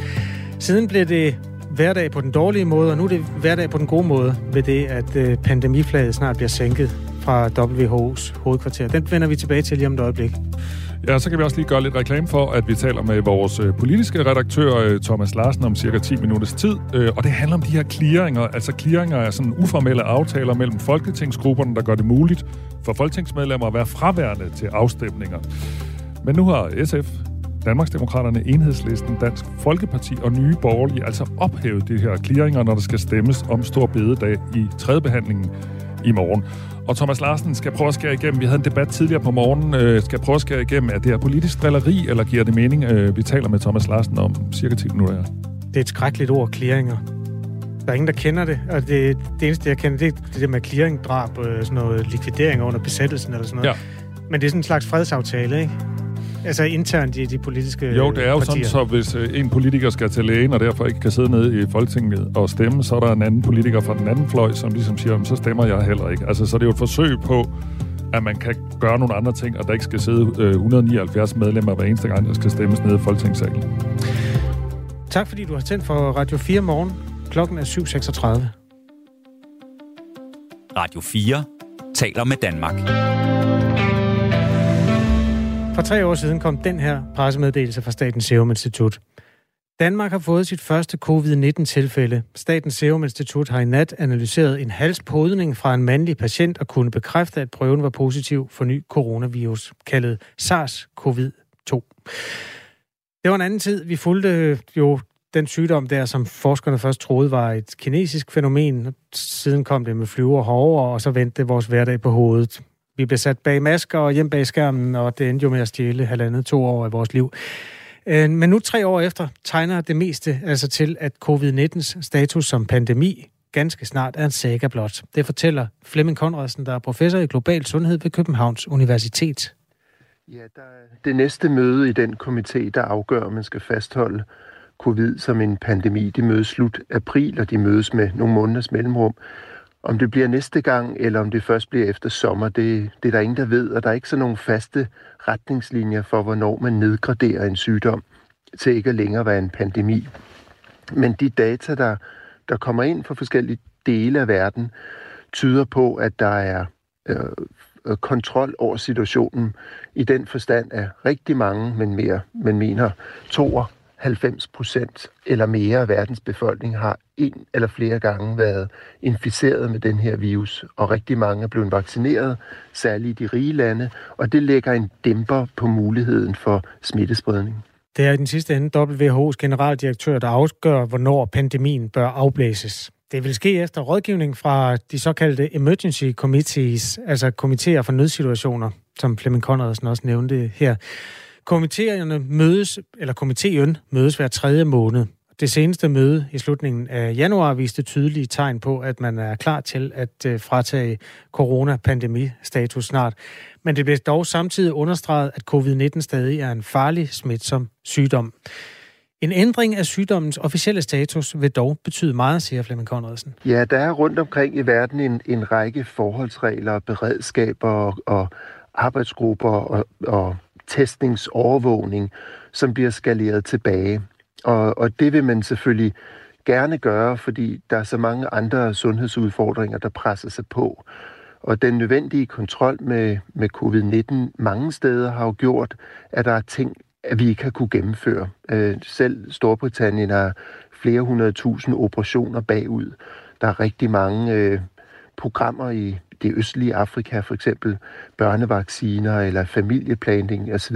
Siden blev det hverdag på den dårlige måde, og nu er det hverdag på den gode måde, ved det, at øh, pandemiflaget snart bliver sænket fra WHO's hovedkvarter. Den vender vi tilbage til lige om et øjeblik. Ja, så kan vi også lige gøre lidt reklame for, at vi taler med vores øh, politiske redaktør, øh, Thomas Larsen, om cirka 10 minutters tid. Øh, og det handler om de her clearinger. Altså clearinger er sådan uformelle aftaler mellem folketingsgrupperne, der gør det muligt for folketingsmedlemmer at være fraværende til afstemninger. Men nu har SF, Danmarksdemokraterne, Enhedslisten, Dansk Folkeparti og Nye Borgerlige altså ophævet de her clearinger, når der skal stemmes om stor bededag i tredje behandlingen i morgen. Og Thomas Larsen skal prøve at skære igennem. Vi havde en debat tidligere på morgen. Øh, skal prøve at skære igennem. Er det her politisk drilleri, eller giver det mening? Øh, vi taler med Thomas Larsen om cirka 10 minutter. Det er et skrækkeligt ord, clearinger. Der er ingen, der kender det, og det, det eneste, jeg kender, det er det der med clearing, drab, øh, sådan noget likvidering under besættelsen eller sådan noget. Ja. Men det er sådan en slags fredsaftale, ikke? Altså internt i de politiske Jo, det er jo partier. sådan, så hvis øh, en politiker skal til lægen, og derfor ikke kan sidde nede i Folketinget og stemme, så er der en anden politiker fra den anden fløj, som ligesom siger, så stemmer jeg heller ikke. Altså, så det er jo et forsøg på, at man kan gøre nogle andre ting, og der ikke skal sidde 179 medlemmer hver eneste gang, der skal stemmes nede i Folketingssalen. Tak fordi du har tændt for Radio 4 morgen. Klokken er 7.36. Radio 4 taler med Danmark. For tre år siden kom den her pressemeddelelse fra Statens Serum Institut. Danmark har fået sit første covid-19-tilfælde. Statens Serum Institut har i nat analyseret en halspodning fra en mandlig patient og kunne bekræfte, at prøven var positiv for ny coronavirus, kaldet SARS-CoV-2. Det var en anden tid. Vi fulgte øh, jo den sygdom der, som forskerne først troede var et kinesisk fænomen. Siden kom det med flyver og og så vendte det vores hverdag på hovedet. Vi blev sat bag masker og hjem bag skærmen, og det endte jo med at stjæle halvandet to år af vores liv. Øh, men nu tre år efter tegner det meste altså til, at covid-19's status som pandemi ganske snart er en saga blot. Det fortæller Flemming Konradsen, der er professor i global sundhed ved Københavns Universitet. Ja, der er det næste møde i den komité, der afgør, om man skal fastholde covid som en pandemi. De mødes slut april, og de mødes med nogle måneders mellemrum. Om det bliver næste gang, eller om det først bliver efter sommer, det, det er der ingen, der ved, og der er ikke så nogle faste retningslinjer for, hvornår man nedgraderer en sygdom til ikke at længere være en pandemi. Men de data, der, der kommer ind fra forskellige dele af verden, tyder på, at der er øh, øh kontrol over situationen i den forstand at rigtig mange, men mere, men mener 90 procent eller mere af verdens befolkning har en eller flere gange været inficeret med den her virus, og rigtig mange er blevet vaccineret, særligt i de rige lande, og det lægger en dæmper på muligheden for smittespredning. Det er i den sidste ende WHO's generaldirektør, der afgør, hvornår pandemien bør afblæses. Det vil ske efter rådgivning fra de såkaldte emergency committees, altså komitéer for nødsituationer, som Flemming Conradsen også nævnte her. Komiteerne mødes, eller komiteen mødes hver tredje måned. Det seneste møde i slutningen af januar viste tydelige tegn på, at man er klar til at øh, fratage coronapandemistatus snart. Men det blev dog samtidig understreget, at covid-19 stadig er en farlig smitsom sygdom. En ændring af sygdommens officielle status vil dog betyde meget, siger Flemming Conradsen. Ja, der er rundt omkring i verden en, en række forholdsregler, beredskaber og, og arbejdsgrupper og, og testningsovervågning, som bliver skaleret tilbage. Og, og det vil man selvfølgelig gerne gøre, fordi der er så mange andre sundhedsudfordringer, der presser sig på. Og den nødvendige kontrol med, med covid-19 mange steder har jo gjort, at der er ting at vi ikke har kunne gennemføre. Øh, selv Storbritannien har flere hundrede tusind operationer bagud. Der er rigtig mange øh, programmer i det østlige Afrika, for eksempel børnevacciner eller familieplanning osv.,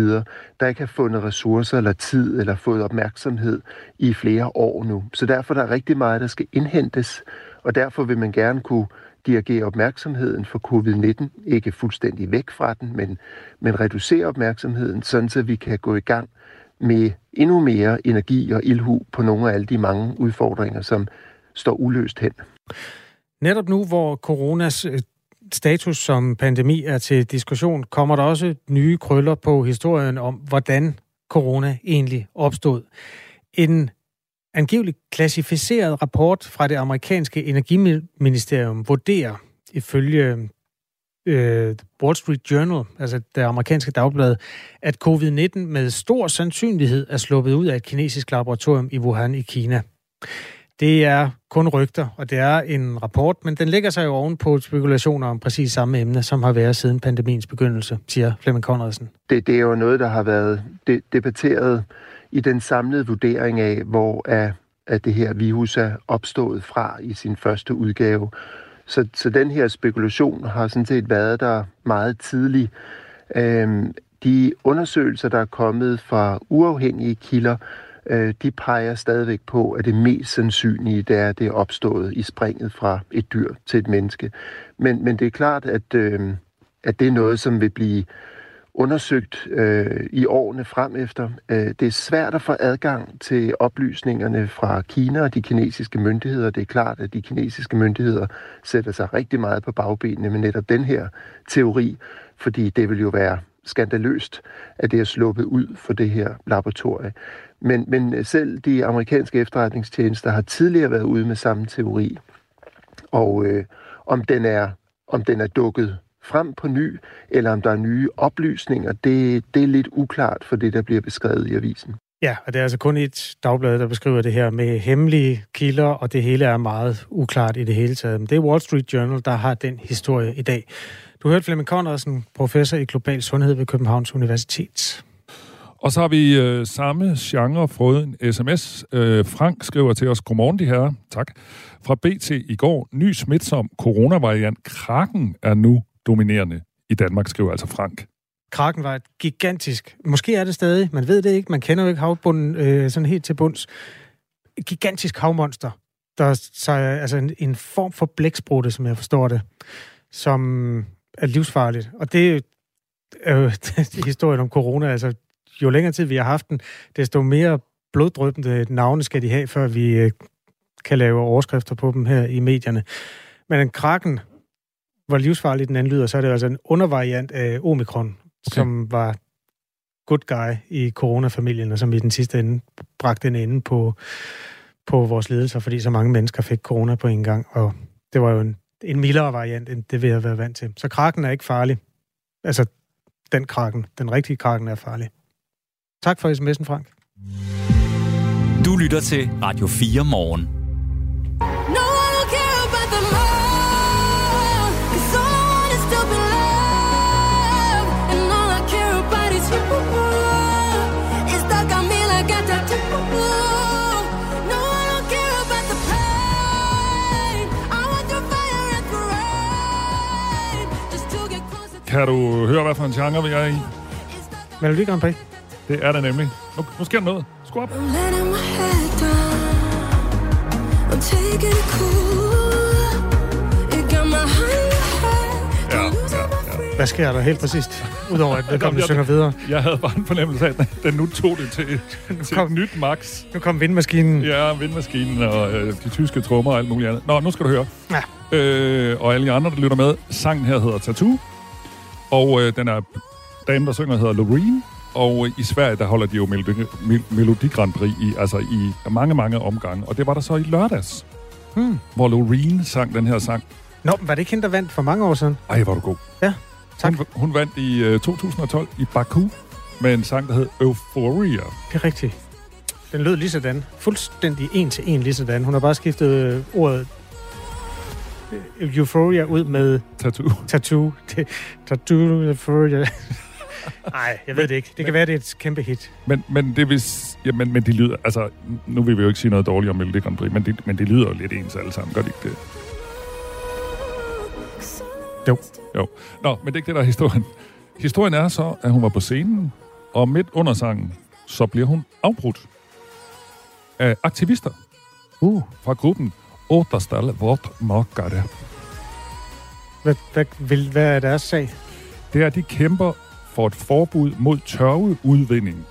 der ikke har fundet ressourcer eller tid eller fået opmærksomhed i flere år nu. Så derfor der er der rigtig meget, der skal indhentes, og derfor vil man gerne kunne dirigere opmærksomheden for covid-19, ikke fuldstændig væk fra den, men, men reducere opmærksomheden, sådan så vi kan gå i gang med endnu mere energi og ilhu på nogle af alle de mange udfordringer, som står uløst hen. Netop nu, hvor coronas øh, status som pandemi er til diskussion, kommer der også nye krøller på historien om, hvordan corona egentlig opstod. En angiveligt klassificeret rapport fra det amerikanske energiministerium vurderer ifølge øh, Wall Street Journal, altså det amerikanske dagblad, at covid-19 med stor sandsynlighed er sluppet ud af et kinesisk laboratorium i Wuhan i Kina. Det er kun rygter, og det er en rapport, men den lægger sig jo oven på spekulationer om præcis samme emne, som har været siden pandemiens begyndelse, siger Flemming Conradsen. Det, det er jo noget, der har været debatteret i den samlede vurdering af, hvor er, at det her virus er opstået fra i sin første udgave. Så, så den her spekulation har sådan set været der meget tidligt. Øhm, de undersøgelser, der er kommet fra uafhængige kilder, øh, de peger stadigvæk på, at det mest sandsynlige det er, at det er opstået i springet fra et dyr til et menneske. Men, men det er klart, at, øh, at det er noget, som vil blive undersøgt øh, i årene frem efter. Øh, det er svært at få adgang til oplysningerne fra Kina og de kinesiske myndigheder. Det er klart, at de kinesiske myndigheder sætter sig rigtig meget på bagbenene med netop den her teori, fordi det vil jo være skandaløst, at det er sluppet ud for det her laboratorie. Men, men selv de amerikanske efterretningstjenester har tidligere været ude med samme teori. Og øh, om, den er, om den er dukket frem på ny, eller om der er nye oplysninger, det, det er lidt uklart for det, der bliver beskrevet i avisen. Ja, og det er altså kun et dagblad, der beskriver det her med hemmelige kilder, og det hele er meget uklart i det hele taget. Men det er Wall Street Journal, der har den historie i dag. Du hørte Flemming Conradsen, professor i global sundhed ved Københavns Universitet. Og så har vi øh, samme genre fået en sms. Øh, Frank skriver til os, godmorgen de her, tak. Fra BT i går, ny smitsom coronavariant Kraken er nu dominerende i Danmark, skriver altså Frank. Kraken var et gigantisk, måske er det stadig, man ved det ikke, man kender jo ikke havbunden øh, sådan helt til bunds, et gigantisk havmonster, der så, altså en, en form for blæksprutte, som jeg forstår det, som er livsfarligt. Og det er jo (laughs) historien om corona, altså jo længere tid vi har haft den, desto mere bloddrøbende navne skal de have, før vi øh, kan lave overskrifter på dem her i medierne. Men en kraken, hvor livsfarlig den anden lyder, så er det altså en undervariant af omikron, okay. som var good guy i coronafamilien, og som i den sidste ende bragte en ende på, på vores ledelser, fordi så mange mennesker fik corona på en gang, og det var jo en, en mildere variant, end det vi have været vant til. Så kraken er ikke farlig. Altså, den kraken, den rigtige kraken er farlig. Tak for sms'en, Frank. Du lytter til Radio 4 morgen. Kan du høre, hvad for en genre vi er i? Melodi Grand Prix. Det er det nemlig. Nu, nu sker der noget. Skru op. Ja, ja, ja. Hvad sker der helt præcist? Udover at vedkommende (laughs) synger videre. Jeg havde bare en fornemmelse af, at den nu tog det til, til kom, et nyt max. Nu kom vindmaskinen. Ja, vindmaskinen og øh, de tyske trommer og alt muligt andet. Nå, nu skal du høre. Ja. Øh, og alle de andre, der lytter med. Sangen her hedder Tattoo. Og øh, den er dame, der synger, hedder Loreen. Og i Sverige, der holder de jo Melodi, Melodi Grand Prix i, altså i mange, mange omgange. Og det var der så i lørdags, hmm. hvor Loreen sang den her sang. Nå, var det ikke hende, der vandt for mange år siden? Ej, var du god. Ja, tak. Hun, hun vandt i uh, 2012 i Baku med en sang, der hed Euphoria. Det er rigtigt. Den lød lige sådan. Fuldstændig en til en lige sådan. Hun har bare skiftet øh, ordet Euphoria ud med... Tattoo. Tattoo. Tattoo, Euphoria. Nej, jeg ved det ikke. Det kan være, det er et kæmpe hit. Men, men det hvis, ja, men, men de lyder, altså, nu vil vi jo ikke sige noget dårligt om Melodi Grand Prix, men de, men de lyder jo lidt ens alle sammen, gør de ikke det? Jo. Jo. Nå, men det er ikke det, der er historien. Historien er så, at hun var på scenen, og midt under sangen, så bliver hun afbrudt af aktivister uh. fra gruppen Återstalle Vort Makare. Hvad, hvad, vil, hvad er deres sag? Det er, at de kæmper for et forbud mod tørveudvinding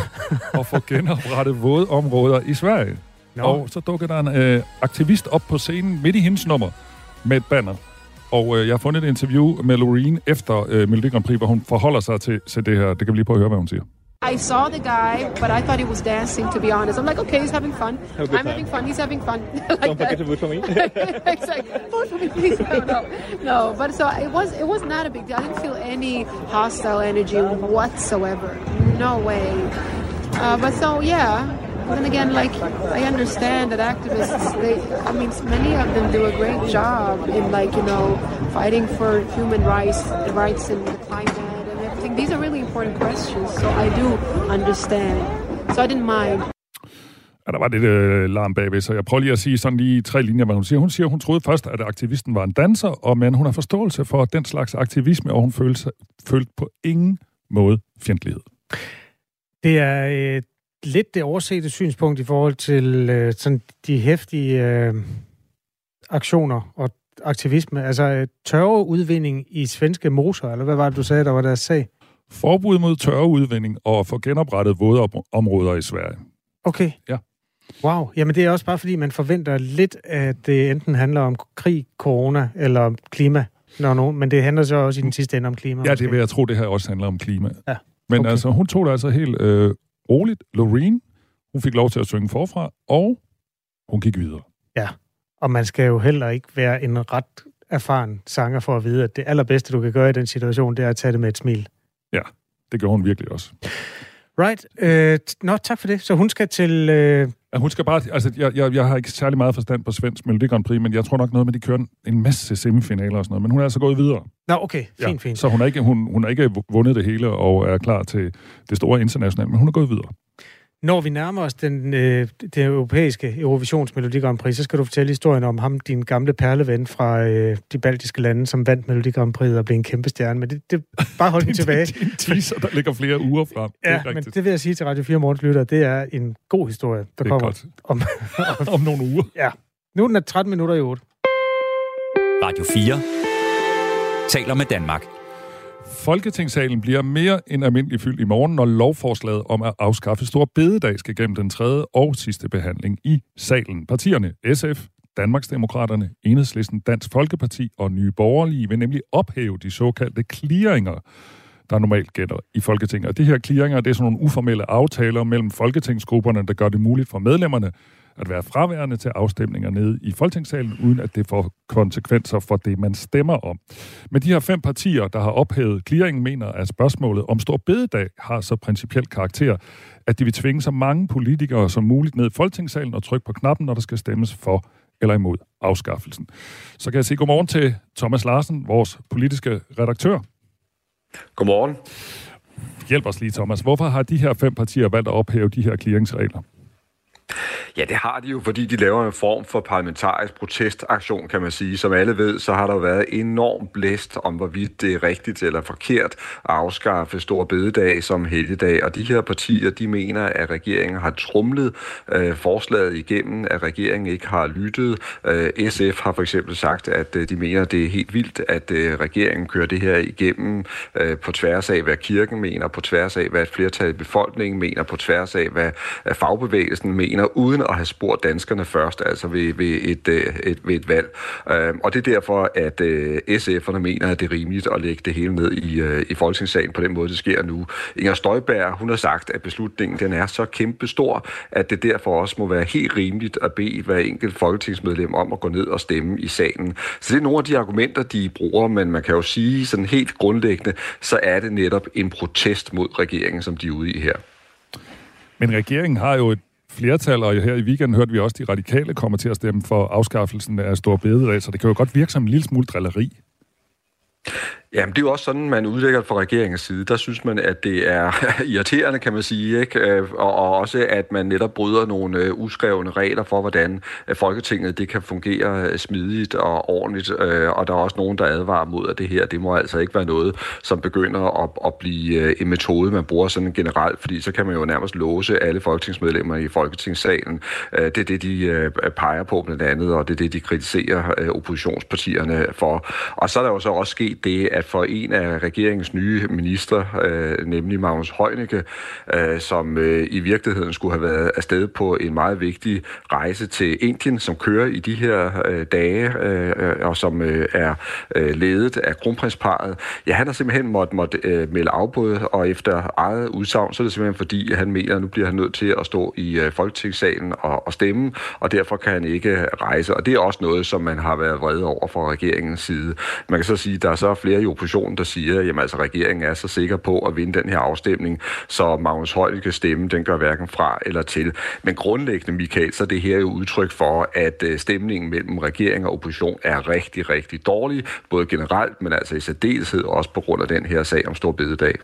(laughs) og for genoprettet våde områder i Sverige. Nå. Og så dukker der en øh, aktivist op på scenen midt i hendes nummer med et banner. Og øh, jeg har fundet et interview med Loreen efter øh, Melodi Grand Prix, hvor hun forholder sig til, til det her. Det kan vi lige prøve at høre, hvad hun siger. I saw the guy, but I thought he was dancing, to be honest. I'm like, okay, he's having fun. Have I'm time. having fun. He's having fun. (laughs) like Don't forget to vote for me. (laughs) exactly. Vote for me, please. No, no, no. But so it was. It was not a big deal. I didn't feel any hostile energy whatsoever. No way. Uh, but so yeah. And then again, like I understand that activists, they, I mean, many of them do a great job in like you know fighting for human rights, rights and the climate These are really important questions, so I do understand. So I didn't mind. Ja, der var lidt øh, larm bagved, så jeg prøver lige at sige sådan lige tre linjer, hvad hun siger. Hun siger, hun troede først, at aktivisten var en danser, og men hun har forståelse for den slags aktivisme, og hun følte, sig, følte på ingen måde fjendtlighed. Det er øh, lidt det oversete synspunkt i forhold til øh, sådan de hæftige øh, aktioner og aktivisme. Altså øh, tørreudvinding i svenske moser, eller hvad var det, du sagde, der var deres sag? Forbud mod tørreudvinding og få genoprettet våde om- områder i Sverige. Okay. Ja. Wow. Jamen det er også bare fordi, man forventer lidt, at det enten handler om krig, corona eller klima. Nå, no, men det handler så også i den sidste ende om klima. Ja, måske. det vil jeg tro, det her også handler om klima. Ja. Men Okay. altså, hun tog det altså helt øh, roligt. Loreen, hun fik lov til at synge forfra, og hun gik videre. Ja, og man skal jo heller ikke være en ret erfaren sanger for at vide, at det allerbedste, du kan gøre i den situation, det er at tage det med et smil. Ja, det gjorde hun virkelig også. Right. Øh, nå, tak for det. Så hun skal til... Øh, Ja, hun skal bare, altså, jeg, jeg, jeg har ikke særlig meget forstand på svensk Melodi Grand Prix, men jeg tror nok noget med, at de kører en, en masse semifinaler og sådan noget, men hun er altså gået videre. nå, okay. Fint, Ja, fint. Så hun har, ikke, hun, hun har ikke vundet det hele og er klar til det store internationale, men hun er gået videre. Når vi nærmer os den, øh, det europæiske Eurovisions Melodi Grand Prix, så skal du fortælle historien om ham, din gamle perleven fra øh, de baltiske lande, som vandt Melodi Grand Prix og blev en kæmpe stjerne. Men det, det bare hold (laughs) den tilbage. Det er en teaser, der ligger flere uger frem. det Ja, men det vil jeg sige til Radio 4 Morgens Lytter, det er en god historie, der Det er kommer godt. om, (laughs) om nogle uger. Ja. Nu er den er 13 minutter i 8. Radio 4 taler med Danmark. Folketingssalen bliver mere end almindelig fyldt i morgen, når lovforslaget om at afskaffe Stor Bededag skal gennem den tredje og sidste behandling i salen. Partierne SF, Danmarksdemokraterne, Enhedslisten, Dansk Folkeparti og Nye Borgerlige vil nemlig ophæve de såkaldte clearinger, der normalt gælder i Folketinget. Og de her clearinger, det er sådan nogle uformelle aftaler mellem folketingsgrupperne, der gør det muligt for medlemmerne at være fraværende til afstemninger nede i Folketingssalen, uden at det får konsekvenser for det, man stemmer om. Men de her fem partier, der har ophævet clearingen, mener, at spørgsmålet om stor bededag har så principiel karakter, at de vil tvinge så mange politikere som muligt ned i Folketingssalen og trykke på knappen, når der skal stemmes for eller imod afskaffelsen. Så kan jeg sige godmorgen til Thomas Larsen, vores politiske redaktør. Godmorgen. Hjælp os lige, Thomas. Hvorfor har de her fem partier valgt at ophæve de her clearingsregler? Ja, det har de jo, fordi de laver en form for parlamentarisk protestaktion, kan man sige. Som alle ved, så har der været enorm blæst om, hvorvidt det er rigtigt eller forkert at afskaffe Stor Bededag som helligdag. Og de her partier, de mener, at regeringen har trumlet øh, forslaget igennem, at regeringen ikke har lyttet. Øh, SF har for eksempel sagt, at øh, de mener, at det er helt vildt, at øh, regeringen kører det her igennem øh, på tværs af, hvad kirken mener, på tværs af, hvad et flertal i befolkningen mener, på tværs af, hvad fagbevægelsen mener, uden at have spurgt danskerne først, altså ved, ved, et, øh, et, ved et valg. Øhm, og det er derfor, at øh, SF'erne mener, at det er rimeligt at lægge det hele ned i, øh, i folketingssagen på den måde, det sker nu. Inger Støjberg, hun har sagt, at beslutningen den er så kæmpe stor, at det derfor også må være helt rimeligt at bede hver enkelt folketingsmedlem om at gå ned og stemme i salen. Så det er nogle af de argumenter, de bruger, men man kan jo sige sådan helt grundlæggende, så er det netop en protest mod regeringen, som de er ude i her. Men regeringen har jo et flertal, og her i weekenden hørte vi også, at de radikale kommer til at stemme for afskaffelsen af store Bededag, så det kan jo godt virke som en lille smule drilleri. Jamen, det er jo også sådan, man udlægger fra regeringens side. Der synes man, at det er (laughs) irriterende, kan man sige, ikke? Øh, og, og også, at man netop bryder nogle øh, uskrevne regler for, hvordan øh, Folketinget det kan fungere smidigt og ordentligt. Og der er også nogen, der advarer mod, at det her, det må altså ikke være noget, som begynder at, at blive en metode, man bruger sådan generelt, fordi så kan man jo nærmest låse alle folketingsmedlemmer i Folketingssalen. Det er det, de peger på blandt andet, og det er det, de kritiserer oppositionspartierne for. Og så er der jo så også sket det, at for en af regeringens nye ministre, øh, nemlig Magnus Heunicke, øh, som øh, i virkeligheden skulle have været afsted på en meget vigtig rejse til Indien, som kører i de her øh, dage, øh, øh og som øh, er øh, ledet af kronprinsparet. Ja, han har simpelthen måtte, måtte, øh, melde afbud, og efter eget udsagn, så er det simpelthen fordi, at han mener, at nu bliver han nødt til at stå i øh, folketingssalen og, og stemme, og derfor kan han ikke rejse. Og det er også noget, som man har været vrede over fra regeringens side. Man kan så sige, at der er så flere oppositionen, der siger, at altså, regeringen er så sikker på at vinde den her afstemning, så Magnus Heunicke stemme, den gør hverken fra eller til. Men grundlæggende, Michael, så er det her jo udtryk for, at øh, stemningen mellem regering og opposition er rigtig, rigtig dårlig, både generelt, men altså i særdeleshed også på grund af den her sag om Stor Bededag.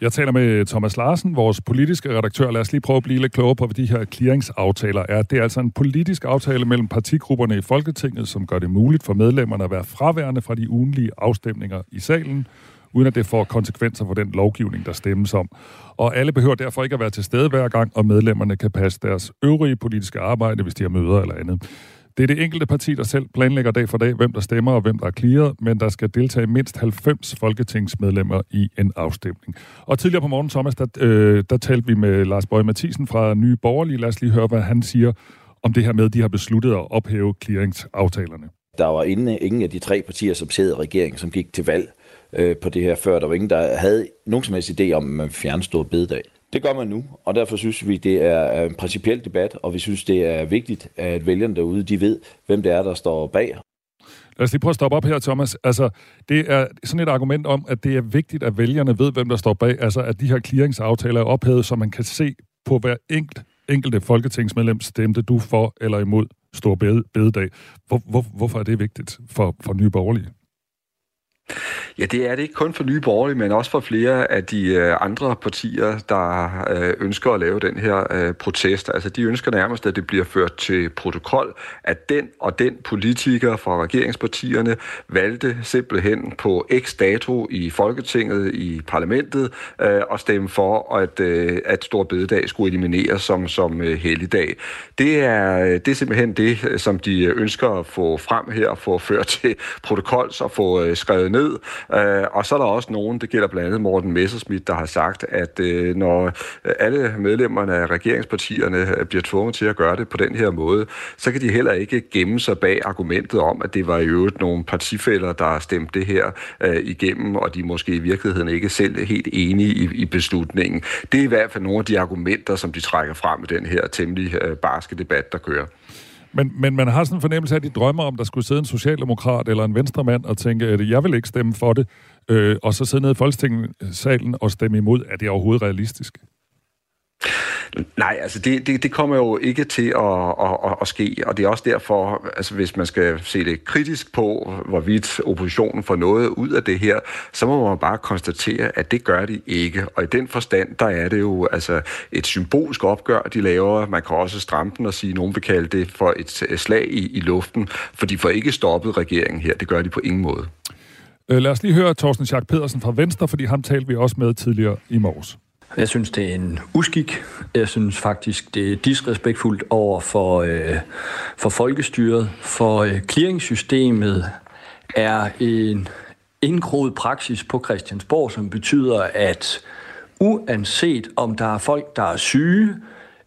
Jeg taler med Thomas Larsen, vores politiske redaktør. Lad os lige prøve at blive lidt klogere på, hvad de her clearingsaftaler er. Det er altså en politisk aftale mellem partigrupperne i Folketinget, som gør det muligt for medlemmerne at være fraværende fra de ugenlige afstemninger i salen, uden at det får konsekvenser for den lovgivning, der stemmes om. Og alle behøver derfor ikke at være til stede hver gang, og medlemmerne kan passe deres øvrige politiske arbejde, hvis de har møder eller andet. Det er det enkelte parti, der selv planlægger dag for dag, hvem der stemmer og hvem der er clearet, men der skal deltage mindst 90 folketingsmedlemmer i en afstemning. Og tidligere på morgen, Thomas, der, øh, der talte vi med Lars Bøge Mathisen fra Nye Borgerlige. Lad os lige høre, hvad han siger om det her med, at de har besluttet at ophæve clearingsaftalerne. Der var ingen, ingen af de tre partier, som sidder i regeringen, som gik til valg øh, på det her før. Der var ingen, der havde nogen som helst idé om, at man fjernede stor bededag. Det gør man nu, og derfor synes vi, det er en principiel debat, og vi synes, det er vigtigt, at vælgerne derude, de ved, hvem det er, der står bag. Lad os lige prøve at stoppe op her, Thomas. Altså, det er sådan et argument om, at det er vigtigt, at vælgerne ved, hvem der står bag. Altså, at de her clearingsaftaler er ophævet, så man kan se på hver enkelt, enkelte folketingsmedlem stemte du for eller imod stor bededag. Hvor, hvor, hvorfor er det vigtigt for, for nye borgerlige? Ja, det er det ikke kun for Nye Borgerlige, men også for flere af de øh, andre partier, der øh, ønsker at lave den her øh, protest. Altså, de ønsker nærmest, at det bliver ført til protokol, at den og den politiker fra regeringspartierne valgte simpelthen på x dato i Folketinget, i parlamentet, at stemme for, at, at Stor Bededag skulle elimineres som, som helligdag. Det er, det er simpelthen det, som de ønsker at få frem her, få ført til protokols og få skrevet ned. Øh, og så er der også nogen, det gælder blandt andet Morten Messerschmidt, der har sagt, at øh, når alle medlemmerne af regeringspartierne øh, bliver tvunget til at gøre det på den her måde, så kan de heller ikke gemme sig bag argumentet om, at det var i øvrigt nogle partifælder, der stemte det her øh, igennem, og de måske i virkeligheden ikke selv helt enige i, i beslutningen. Det er i hvert fald nogle af de argumenter, som de trækker frem i den her temmelig øh, barske debat, der kører. Men, men man har sådan en fornemmelse af, at de drømmer om, der skulle sidde en socialdemokrat eller en venstremand og tænke, at jeg vil ikke stemme for det, øh, og så sidde nede i folketingssalen og stemme imod. Er det overhovedet realistisk? Nej, altså det, det, det kommer jo ikke til at, at, at, at ske, og det er også derfor, altså hvis man skal se det kritisk på, hvorvidt oppositionen får noget ud af det her, så må man bare konstatere, at det gør de ikke. Og i den forstand, der er det jo altså et symbolsk opgør, de laver. Man kan også stramme den og sige, at nogen vil kalde det for et slag i, i luften, for de får ikke stoppet regeringen her. Det gør de på ingen måde. Øh, lad os lige høre Thorsten Schack Pedersen fra Venstre, fordi ham talte vi også med tidligere i morges. Jeg synes, det er en uskik. Jeg synes faktisk, det er disrespektfuldt over for, øh, for folkestyret. For øh, clearingssystemet er en indgroet praksis på Christiansborg, som betyder, at uanset om der er folk, der er syge,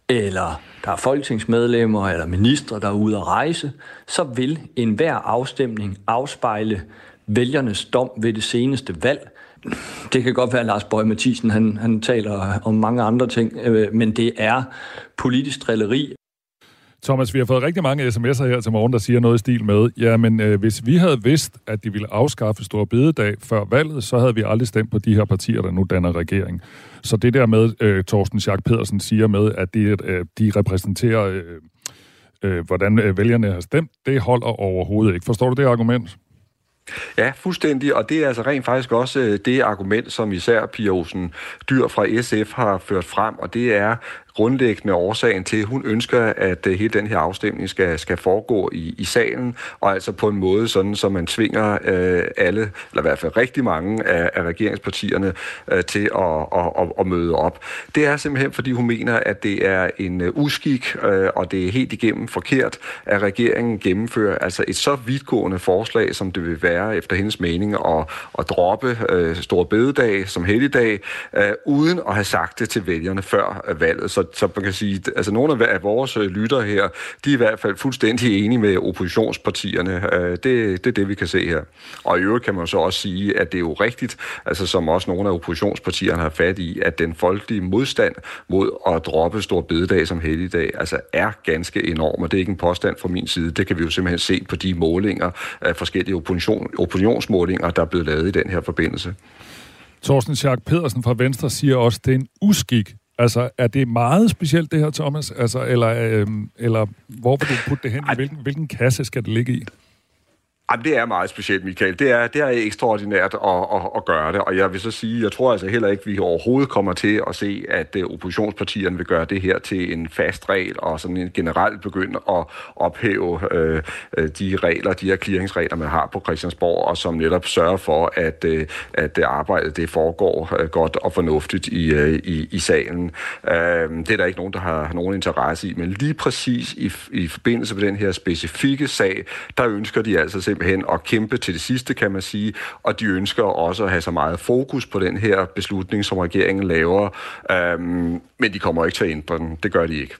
eller der er folketingsmedlemmer eller ministre, der er ude at rejse, så vil enhver afstemning afspejle vælgernes dom ved det seneste valg det kan godt være, at Lars Bøge Mathisen han, han taler om mange andre ting, øh, men det er politisk drilleri. Thomas, vi har fået rigtig mange sms'er her til morgen, der siger noget i stil med, jamen øh, hvis vi havde vidst, at de ville afskaffe Stor Bededag før valget, så havde vi aldrig stemt på de her partier, der nu danner regering. Så det der med, øh, Torsten Schack Pedersen siger med, at de, øh, de repræsenterer, øh, øh, hvordan øh, vælgerne har stemt, det holder overhovedet ikke. Forstår du det argument? Ja, fuldstændig, og det er altså rent faktisk også øh, det argument, som især Pia Olsen Dyr fra SF har ført frem, og det er, grundlæggende årsagen til, at hun ønsker, at øh, hele den her afstemning skal, skal foregå i, i salen, og altså på en måde, sådan så man tvinger øh, alle, eller i hvert fald rigtig mange af, af regeringspartierne øh, til at, at, at, at møde op. Det er simpelthen, fordi hun mener, at det er en uh, uskik, øh, og det er helt igennem forkert, at regeringen gennemfører altså et så vidtgående forslag, som det vil være efter hendes mening, at, at droppe øh, Stor Bededag som helligdag, øh, uden at have sagt det til vælgerne før øh, valget. Så så, man kan sige, altså nogle af vores øh, lytter her, de er i hvert fald fuldstændig enige med oppositionspartierne. Øh, det, det er det, vi kan se her. Og i øvrigt kan man så også sige, at det er jo rigtigt, altså som også nogle af oppositionspartierne har fat i, at den folkelige modstand mod at droppe stor bededag som helligdag, altså er ganske enorm, og det er ikke en påstand fra min side. Det kan vi jo simpelthen se på de målinger, af forskellige opposition, opinionsmålinger, der er blevet lavet i den her forbindelse. Thorsten Schack Pedersen fra Venstre siger også, at det er en uskik, Altså, er det meget specielt det her, Thomas? Altså, eller, øh, eller hvor vil du putte det hen? I hvilken, hvilken kasse skal det ligge i? Jamen, det er meget specielt, Michael. Det er, det er ekstraordinært at, at, at gøre det, og jeg vil så sige, jeg tror altså heller ikke, at vi overhovedet kommer til at se, at øh, oppositionspartierne vil gøre det her til en fast regel, og sådan en generelt begynde at ophæve øh, øh, de regler, de her clearingsregler, man har på Christiansborg, og som netop sørger for, at, øh, at øh, arbejdet det foregår øh, godt og fornuftigt i, øh, i, i salen. Øh, det er der ikke nogen, der har nogen interesse i, men lige præcis i, i forbindelse med den her specifikke sag, der ønsker de altså simpelthen at kæmpe til det sidste, kan man sige, og de ønsker også at have så meget fokus på den her beslutning, som regeringen laver, øhm, men de kommer ikke til at ændre den. Det gør de ikke.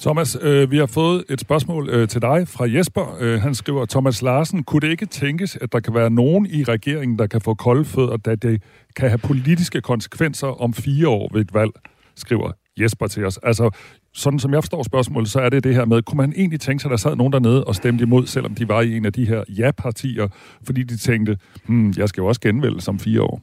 Thomas, øh, vi har fået et spørgsmål øh, til dig fra Jesper. Øh, han skriver, Thomas Larsen, kunne det ikke tænkes, at der kan være nogen i regeringen, der kan få kolde fødder, da det kan have politiske konsekvenser om fire år ved et valg, skriver Jesper til os. Altså, sådan som jeg forstår spørgsmålet, så er det det her med, kunne man egentlig tænke sig, at der sad nogen dernede og stemte imod, selvom de var i en af de her ja-partier, fordi de tænkte, hmm, jeg skal jo også genvælge som fire år?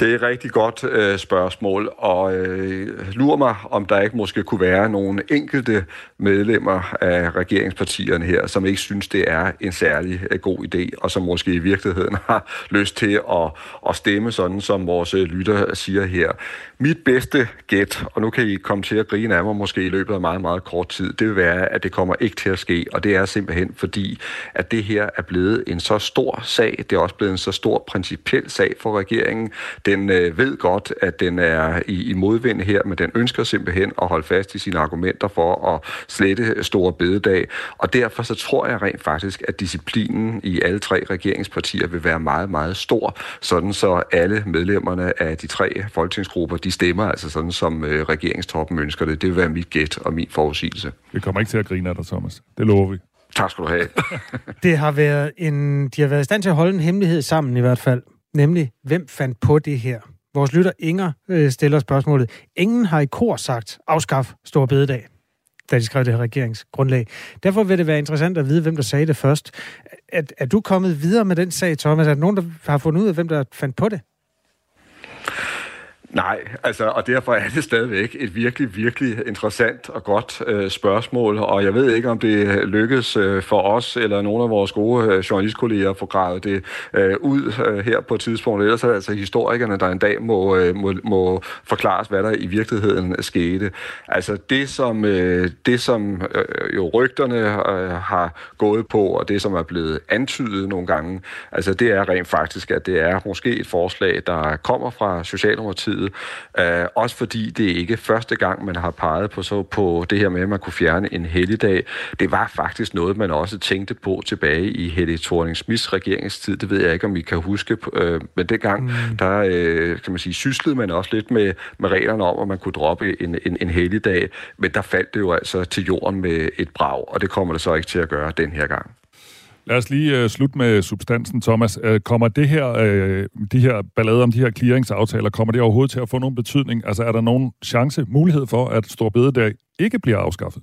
Det er et rigtig godt øh, spørgsmål, og øh, lurer mig, om der ikke måske kunne være nogle enkelte medlemmer af regeringspartierne her, som ikke synes, det er en særlig øh, god idé, og som måske i virkeligheden (laughs) har lyst til at, at stemme sådan, som vores øh, lytter siger her. Mit bedste gæt, og nu kan I komme til at grine af mig måske i løbet af meget, meget kort tid, det vil være, at det kommer ikke til at ske, og det er simpelthen fordi, at det her er blevet en så stor sag, det er også blevet en så stor principiel sag for regeringen, den øh, ved godt, at den er i, i modvind her, men den ønsker simpelthen at holde fast i sine argumenter for at slette store bededag. Og derfor så tror jeg rent faktisk, at disciplinen i alle tre regeringspartier vil være meget, meget stor, sådan så alle medlemmerne af de tre folketingsgrupper, de stemmer altså sådan, som øh, regeringstoppen ønsker det. Det vil være mit gæt og min forudsigelse. Vi kommer ikke til at grine af dig, Thomas. Det lover vi. Tak skal du have. (laughs) det har været en, de har været i stand til at holde en hemmelighed sammen i hvert fald. Nemlig, hvem fandt på det her? Vores lytter Inger øh, stiller spørgsmålet. Ingen har i kor sagt, afskaf stor bededag, da de skrev det her regeringsgrundlag. Derfor vil det være interessant at vide, hvem der sagde det først. Er, er du kommet videre med den sag, Thomas? Er der nogen, der har fundet ud af, hvem der fandt på det? Nej, altså, og derfor er det stadigvæk et virkelig, virkelig interessant og godt øh, spørgsmål, og jeg ved ikke, om det lykkes øh, for os eller nogle af vores gode øh, journalistkolleger at få gravet det øh, ud øh, her på et tidspunkt. Ellers er det altså historikerne, der en dag må, øh, må, må forklares, hvad der i virkeligheden skete. Altså det, som, øh, det, som øh, jo rygterne øh, har gået på, og det, som er blevet antydet nogle gange, altså det er rent faktisk, at det er måske et forslag, der kommer fra Socialdemokratiet, side. Uh, også fordi det ikke er første gang, man har peget på, så på det her med, at man kunne fjerne en helligdag. Det var faktisk noget, man også tænkte på tilbage i Helle thorning Smiths regeringstid. Det ved jeg ikke, om I kan huske. Uh, men dengang, mm. der uh, kan man sige, syslede man også lidt med, med reglerne om, at man kunne droppe en, en, en helligdag. Men der faldt det jo altså til jorden med et brag, og det kommer det så ikke til at gøre den her gang. Lad os lige øh, slutte med substansen, Thomas. Øh, kommer det her, øh, de her ballader om de her clearingsaftaler, kommer det overhovedet til at få nogen betydning? Altså er der nogen chance, mulighed for, at Storbededag ikke bliver afskaffet?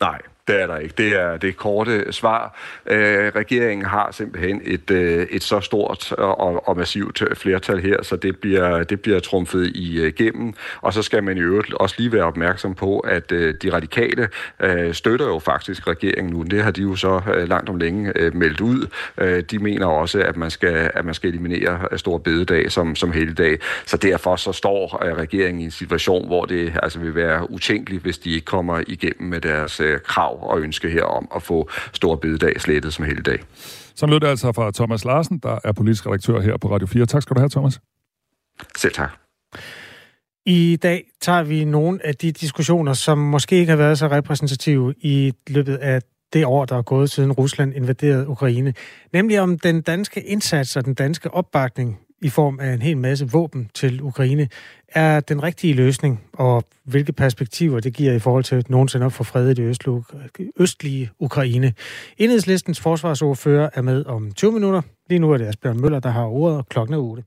Nej, det er der ikke. Det er det korte svar. Øh, regeringen har simpelthen et, øh, et så stort og, og massivt flertal her, så det bliver, det bliver trumfet igennem. Øh, og så skal man i øvrigt også lige være opmærksom på, at øh, de radikale øh, støtter jo faktisk regeringen nu. Det har de jo så øh, langt om længe øh, meldt ud. Øh, de mener også, at man skal, at man skal eliminere øh, stor bededag som, som helligdag. Så derfor så står øh, regeringen i en situation, hvor det altså vil være utænkeligt, hvis de ikke kommer igennem med deres øh, krav og ønske her om at få stor bededag slettet som helligdag. Så lød det altså fra Thomas Larsen, der er politisk redaktør her på Radio 4. Tak skal du have, Thomas. Selv tak. I dag tager vi nogle af de diskussioner, som måske ikke har været så repræsentative i løbet af det år, der er gået siden Rusland invaderede Ukraine. Nemlig om den danske indsats og den danske opbakning i form af en hel masse våben til Ukraine er den rigtige løsning, og hvilke perspektiver det giver i forhold til nogensinde at få fred i det østlige Ukraine. Enhedslistens forsvarsordfører er med om 20 minutter. Lige nu er det Asbjørn Møller, der har ordet, og klokken er 8.